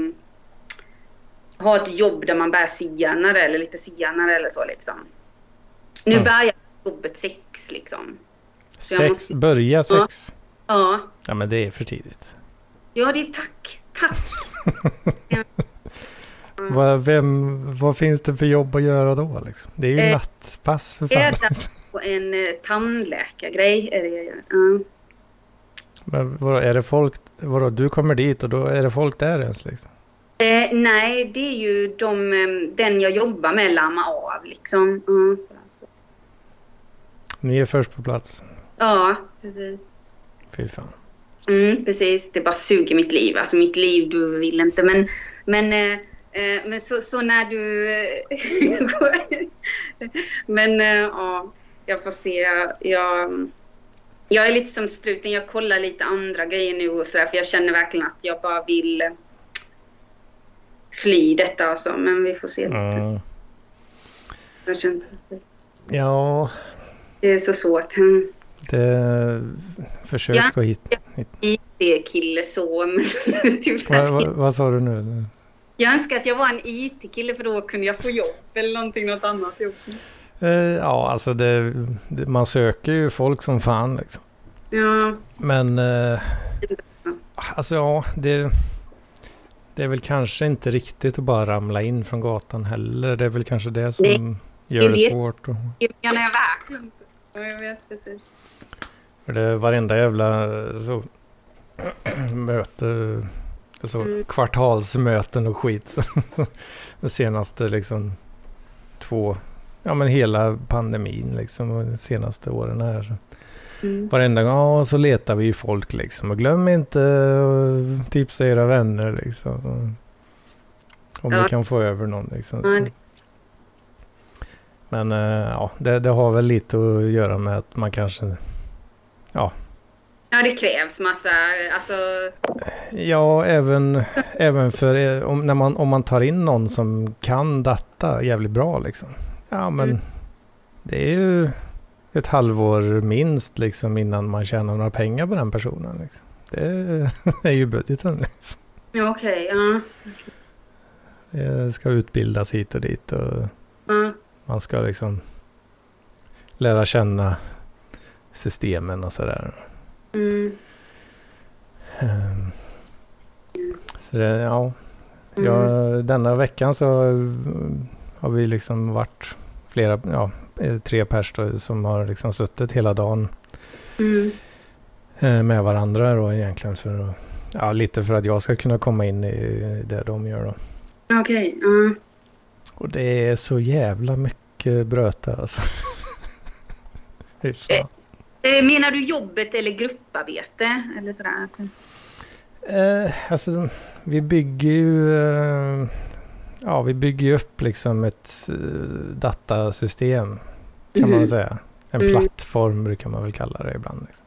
ha ett jobb där man bär senare eller lite senare eller så liksom. Nu Mm. börjar jobbet sex liksom. jag Sex, måste- börja sex. Ja, Ja men det är för tidigt. ja det är tack. Tack. <laughs> Vad, vem, vad finns det för jobb att göra då liksom? Det är ju Eh, nattpass för det är fan. Och en eh, tandläkargrej är det jag gör. Ja. Men vadå, är det folk, vadå, du kommer dit och då är det folk där ens liksom? Eh, nej, det är ju de, eh, den jag jobbar med lamma av liksom. Ja, så, så. Ni är först på plats. ja precis. Fy fan. Mm, precis. Det bara suger mitt liv. Alltså mitt liv, du vill inte. Men, men, eh, eh, men så, så när du... eh, <laughs> men eh, ja, jag får se. Jag, jag, jag är lite som struten. Jag kollar lite andra grejer nu och sådär. För jag känner verkligen att jag bara vill fly detta alltså. Men vi får se. Mm. Jag känner Ja, det är så svårt. Mm. Det... Försök Ja. att hitta... IT-kille så, <laughs> tyvärr. Vad, vad, vad sa du nu? Jag önskar att jag var en IT-kille för då kunde jag få jobb eller någonting, något annat jobb. Eh, ja, alltså det, det, man söker ju folk som fan liksom. Ja, Men... Eh, alltså ja, det... Det är väl kanske inte riktigt att bara ramla in från gatan heller. Det är väl kanske det som Nej, gör det det svårt. Och, jag menar verkligen inte. Ja, jag vet precis. För det är varenda jävla så, <clears throat> möte, så Mm. kvartalsmöten och skit. <laughs> De senaste liksom två, ja men hela pandemin liksom de senaste åren här. Så. Mm. Varenda gång ja, så letar vi ju folk liksom. Och glöm inte att tipsa era vänner liksom. Om Ja. ni kan få över någon liksom. Så. Men eh, ja, det, det har väl lite att göra med att man kanske... Ja, det krävs massa, alltså, Ja, även, även för eh, om, när man, om man tar in någon som kan data jävligt bra liksom. Ja, men Mm. det är ju ett halvår minst liksom innan man tjänar några pengar på den personen. Liksom. Det <laughs> är ju budgeten. Liksom. ja, okej, ja. Det ska utbildas hit och dit och ja. man ska liksom lära känna systemen och sådär. Mm. Ehm, Så det, ja, Mm. ja, denna veckan så mm, har vi liksom varit flera, ja, eh, tre pers då, som har liksom suttit hela dagen Mm. eh, med varandra då egentligen. För, ja, lite för att jag ska kunna komma in i det de gör då. Okej, ja. Och det är så jävla mycket bröte alltså. <laughs> Fan. Eh, Menar du jobbet eller grupparbete? Eller sådär? Eh, alltså, vi bygger ju... Eh, ja, vi bygger upp liksom ett eh, datasystem. Kan man Mhm. väl säga. En Mm. plattform brukar man väl kalla det ibland. Liksom.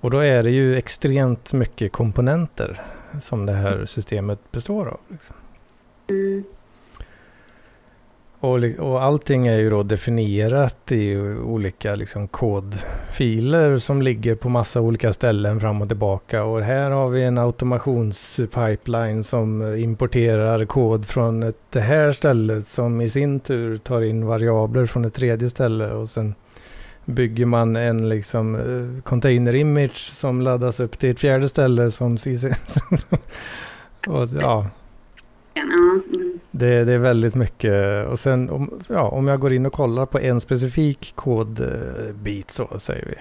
Och då är det ju extremt mycket komponenter som det här systemet består av. Liksom. Mm. Och, och allting är ju då definierat i olika liksom, kodfiler som ligger på massa olika ställen fram och tillbaka. Och här har vi en automationspipeline som importerar kod från ett, det här stället som i sin tur tar in variabler från ett tredje ställe. Och sen bygger man en liksom, eh, container image som laddas upp till ett fjärde ställe som <laughs> och, ja, Ja, mm det, det är väldigt mycket. Och sen om, ja, om jag går in och kollar på en specifik kodbit så säger vi.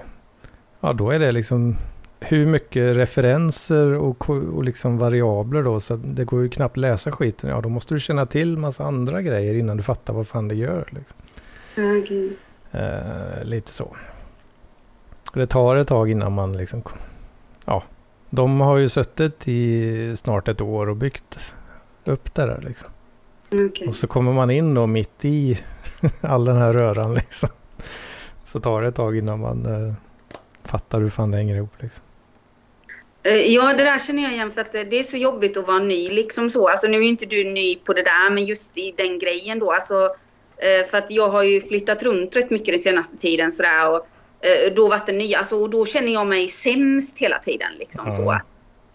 Ja, då är det liksom hur mycket referenser och, och liksom variabler då. Så det går ju knappt läsa skiten. Ja, då måste du känna till massa andra grejer innan du fattar vad fan det gör. Liksom. Gud. Eh, lite så. Det tar ett tag innan man liksom... Ja, de har ju suttit i snart ett år och byggt upp det där liksom. Okay. Och så kommer man in då mitt i <laughs> all den här röran liksom. Så tar det ett tag innan man uh, fattar hur fan det hänger ihop liksom. Eh, ja, det där känner jag igen för att det är så jobbigt att vara ny liksom så. Alltså nu är inte du ny på det där, men just i den grejen då. Alltså, eh, för att jag har ju flyttat runt rätt mycket den senaste tiden sådär och då varit den nya. Alltså, och då känner jag mig sämst hela tiden liksom mm. så.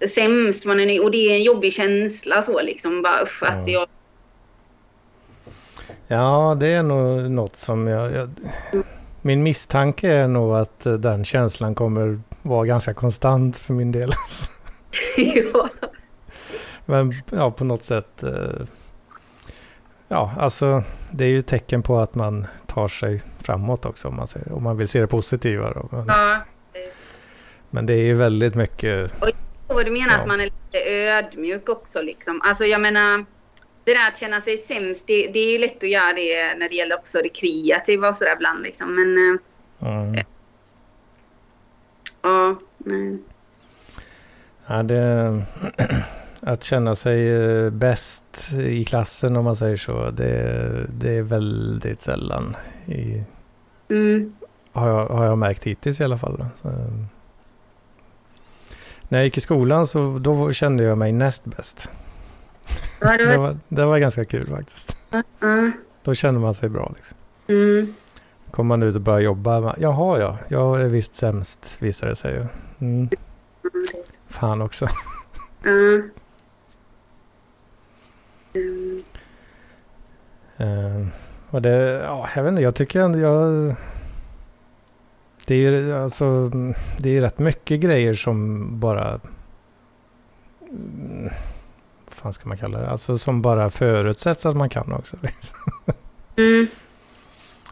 Sämst man är ny och det är en jobbig känsla så liksom bara usch, mm. att jag Ja, det är nog något som jag, jag... Min misstanke är nog att den känslan kommer vara ganska konstant för min del. <laughs> ja. Men ja, på något sätt. Eh, ja, alltså det är ju tecken på att man tar sig framåt också om man, ser, om man vill se det positiva. Då. Men, ja. men det är ju väldigt mycket... Och vad du menar ja. att man är lite ödmjuk också liksom. Alltså jag menar det där att känna sig sämst, det, det är lätt att göra det när det gäller också det kreativa och sådär ibland liksom. Men... Mm. Ja, nej. Ja, det, <clears throat> att känna sig eh, bäst i klassen om man säger så, det, det är väldigt sällan. I, mm. har, jag, har jag märkt hittills i alla fall. Så, när jag gick i skolan så då kände jag mig näst bäst. Det, var, det var ganska kul faktiskt. Mm. Då känner man sig bra. Liksom. Mm. Kommer man ut och börjar jobba. Jaha ja, jag är visst sämst visar det sig ju. Mm. Fan också. <laughs> Mm. uh, och det, ja, jag vet inte, jag tycker ändå jag... Det är ju alltså, det är rätt mycket grejer som bara fan ska man kalla det? Alltså som bara förutsätts att man kan också. Liksom. Mm.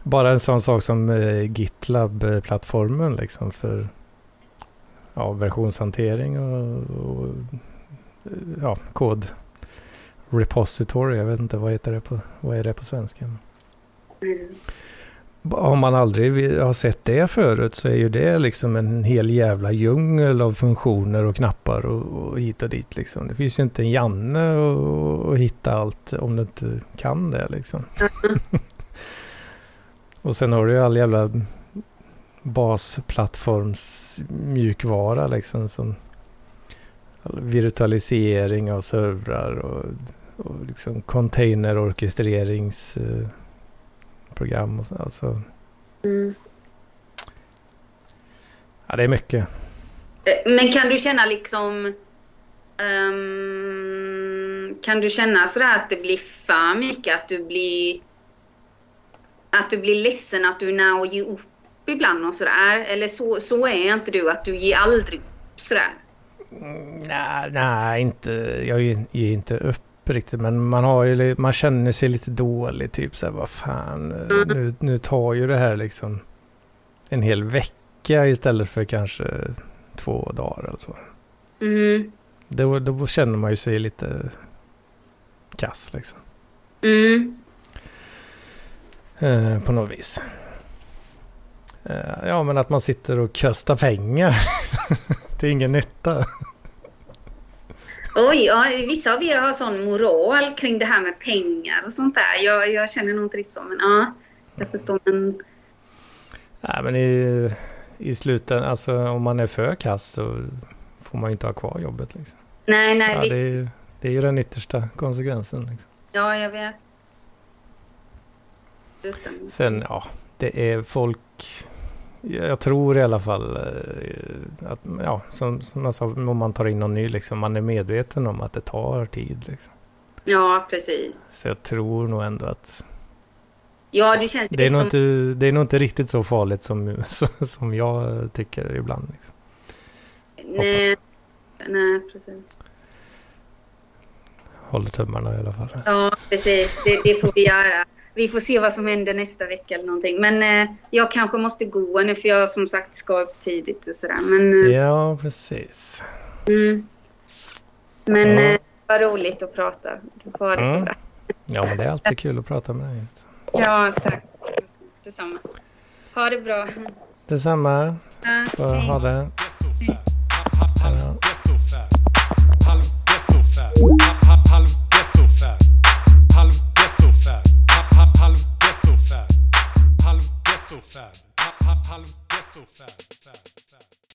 Bara en sån sak som eh, GitLab-plattformen liksom för ja, versionshantering och, och ja, kod repository. Jag vet inte vad heter det på, vad är det på svenska? Mm om man aldrig har sett det förut så är ju det liksom en hel jävla djungel av funktioner och knappar och, och hit och dit liksom. Det finns ju inte en Janne att hitta allt om du inte kan det liksom. <laughs> och sen har du ju all jävla basplattforms mjukvara liksom som virtualisering av servrar och, och liksom containerorkestrerings uh, program och så. Alltså. Mm. Ja, det är mycket. Eh, men kan du känna liksom... Um, kan du känna sådär att det blir för mycket? Att du blir... Att du blir ledsen att du är nära att ge upp ibland och sådär? Eller så, så är inte du, att du ger aldrig upp sådär? Mm, nej, nej, inte. Jag ger, ger inte upp riktigt. Men man, har ju, man känner sig lite dålig. Typ så här, vad fan. Mm. Nu, nu tar ju det här liksom en hel vecka istället för kanske två dagar eller så. Mm. Då, då känner man ju sig lite kass liksom. Mm. Eh, på något vis. Eh, ja men att man sitter och kastar pengar <laughs> till ingen nytta. Oj, ja, vissa av er har sån moral kring det här med pengar och sånt där. Jag, jag känner nog inte riktigt så, men ja, jag förstår. Men... Nej, men i, i slutändan, alltså om man är för kass så får man ju inte ha kvar jobbet. Liksom. Nej, nej, ja, visst. Det är, ju, det är ju den yttersta konsekvensen. Liksom. Ja, jag vet. Sen, ja, det är folk jag tror i alla fall eh, att, ja, som, som jag sa, om man tar in någon ny, liksom, man är medveten om att det tar tid. Liksom. Ja, precis. Så jag tror nog ändå att Ja, det känns det är, nog inte, det är nog inte riktigt så farligt som, <laughs> som jag tycker ibland. Liksom. Nej, nej, precis. Håller tummarna i alla fall. Ja, precis. Det, det får vi göra vi får se vad som händer nästa vecka eller någonting. Men eh, jag kanske måste gå nu för jag som sagt ska upp tidigt och sådär. Men, eh, ja, precis. Mm. Men ja. eh, vad roligt att prata. Du får ha det mm. så bra. Ja, men det är alltid kul att prata med dig. Ja, tack. Detsamma. Ha det bra. Detsamma. Ja, Får ha det. Halv ghetto fab. Halv ghetto fab.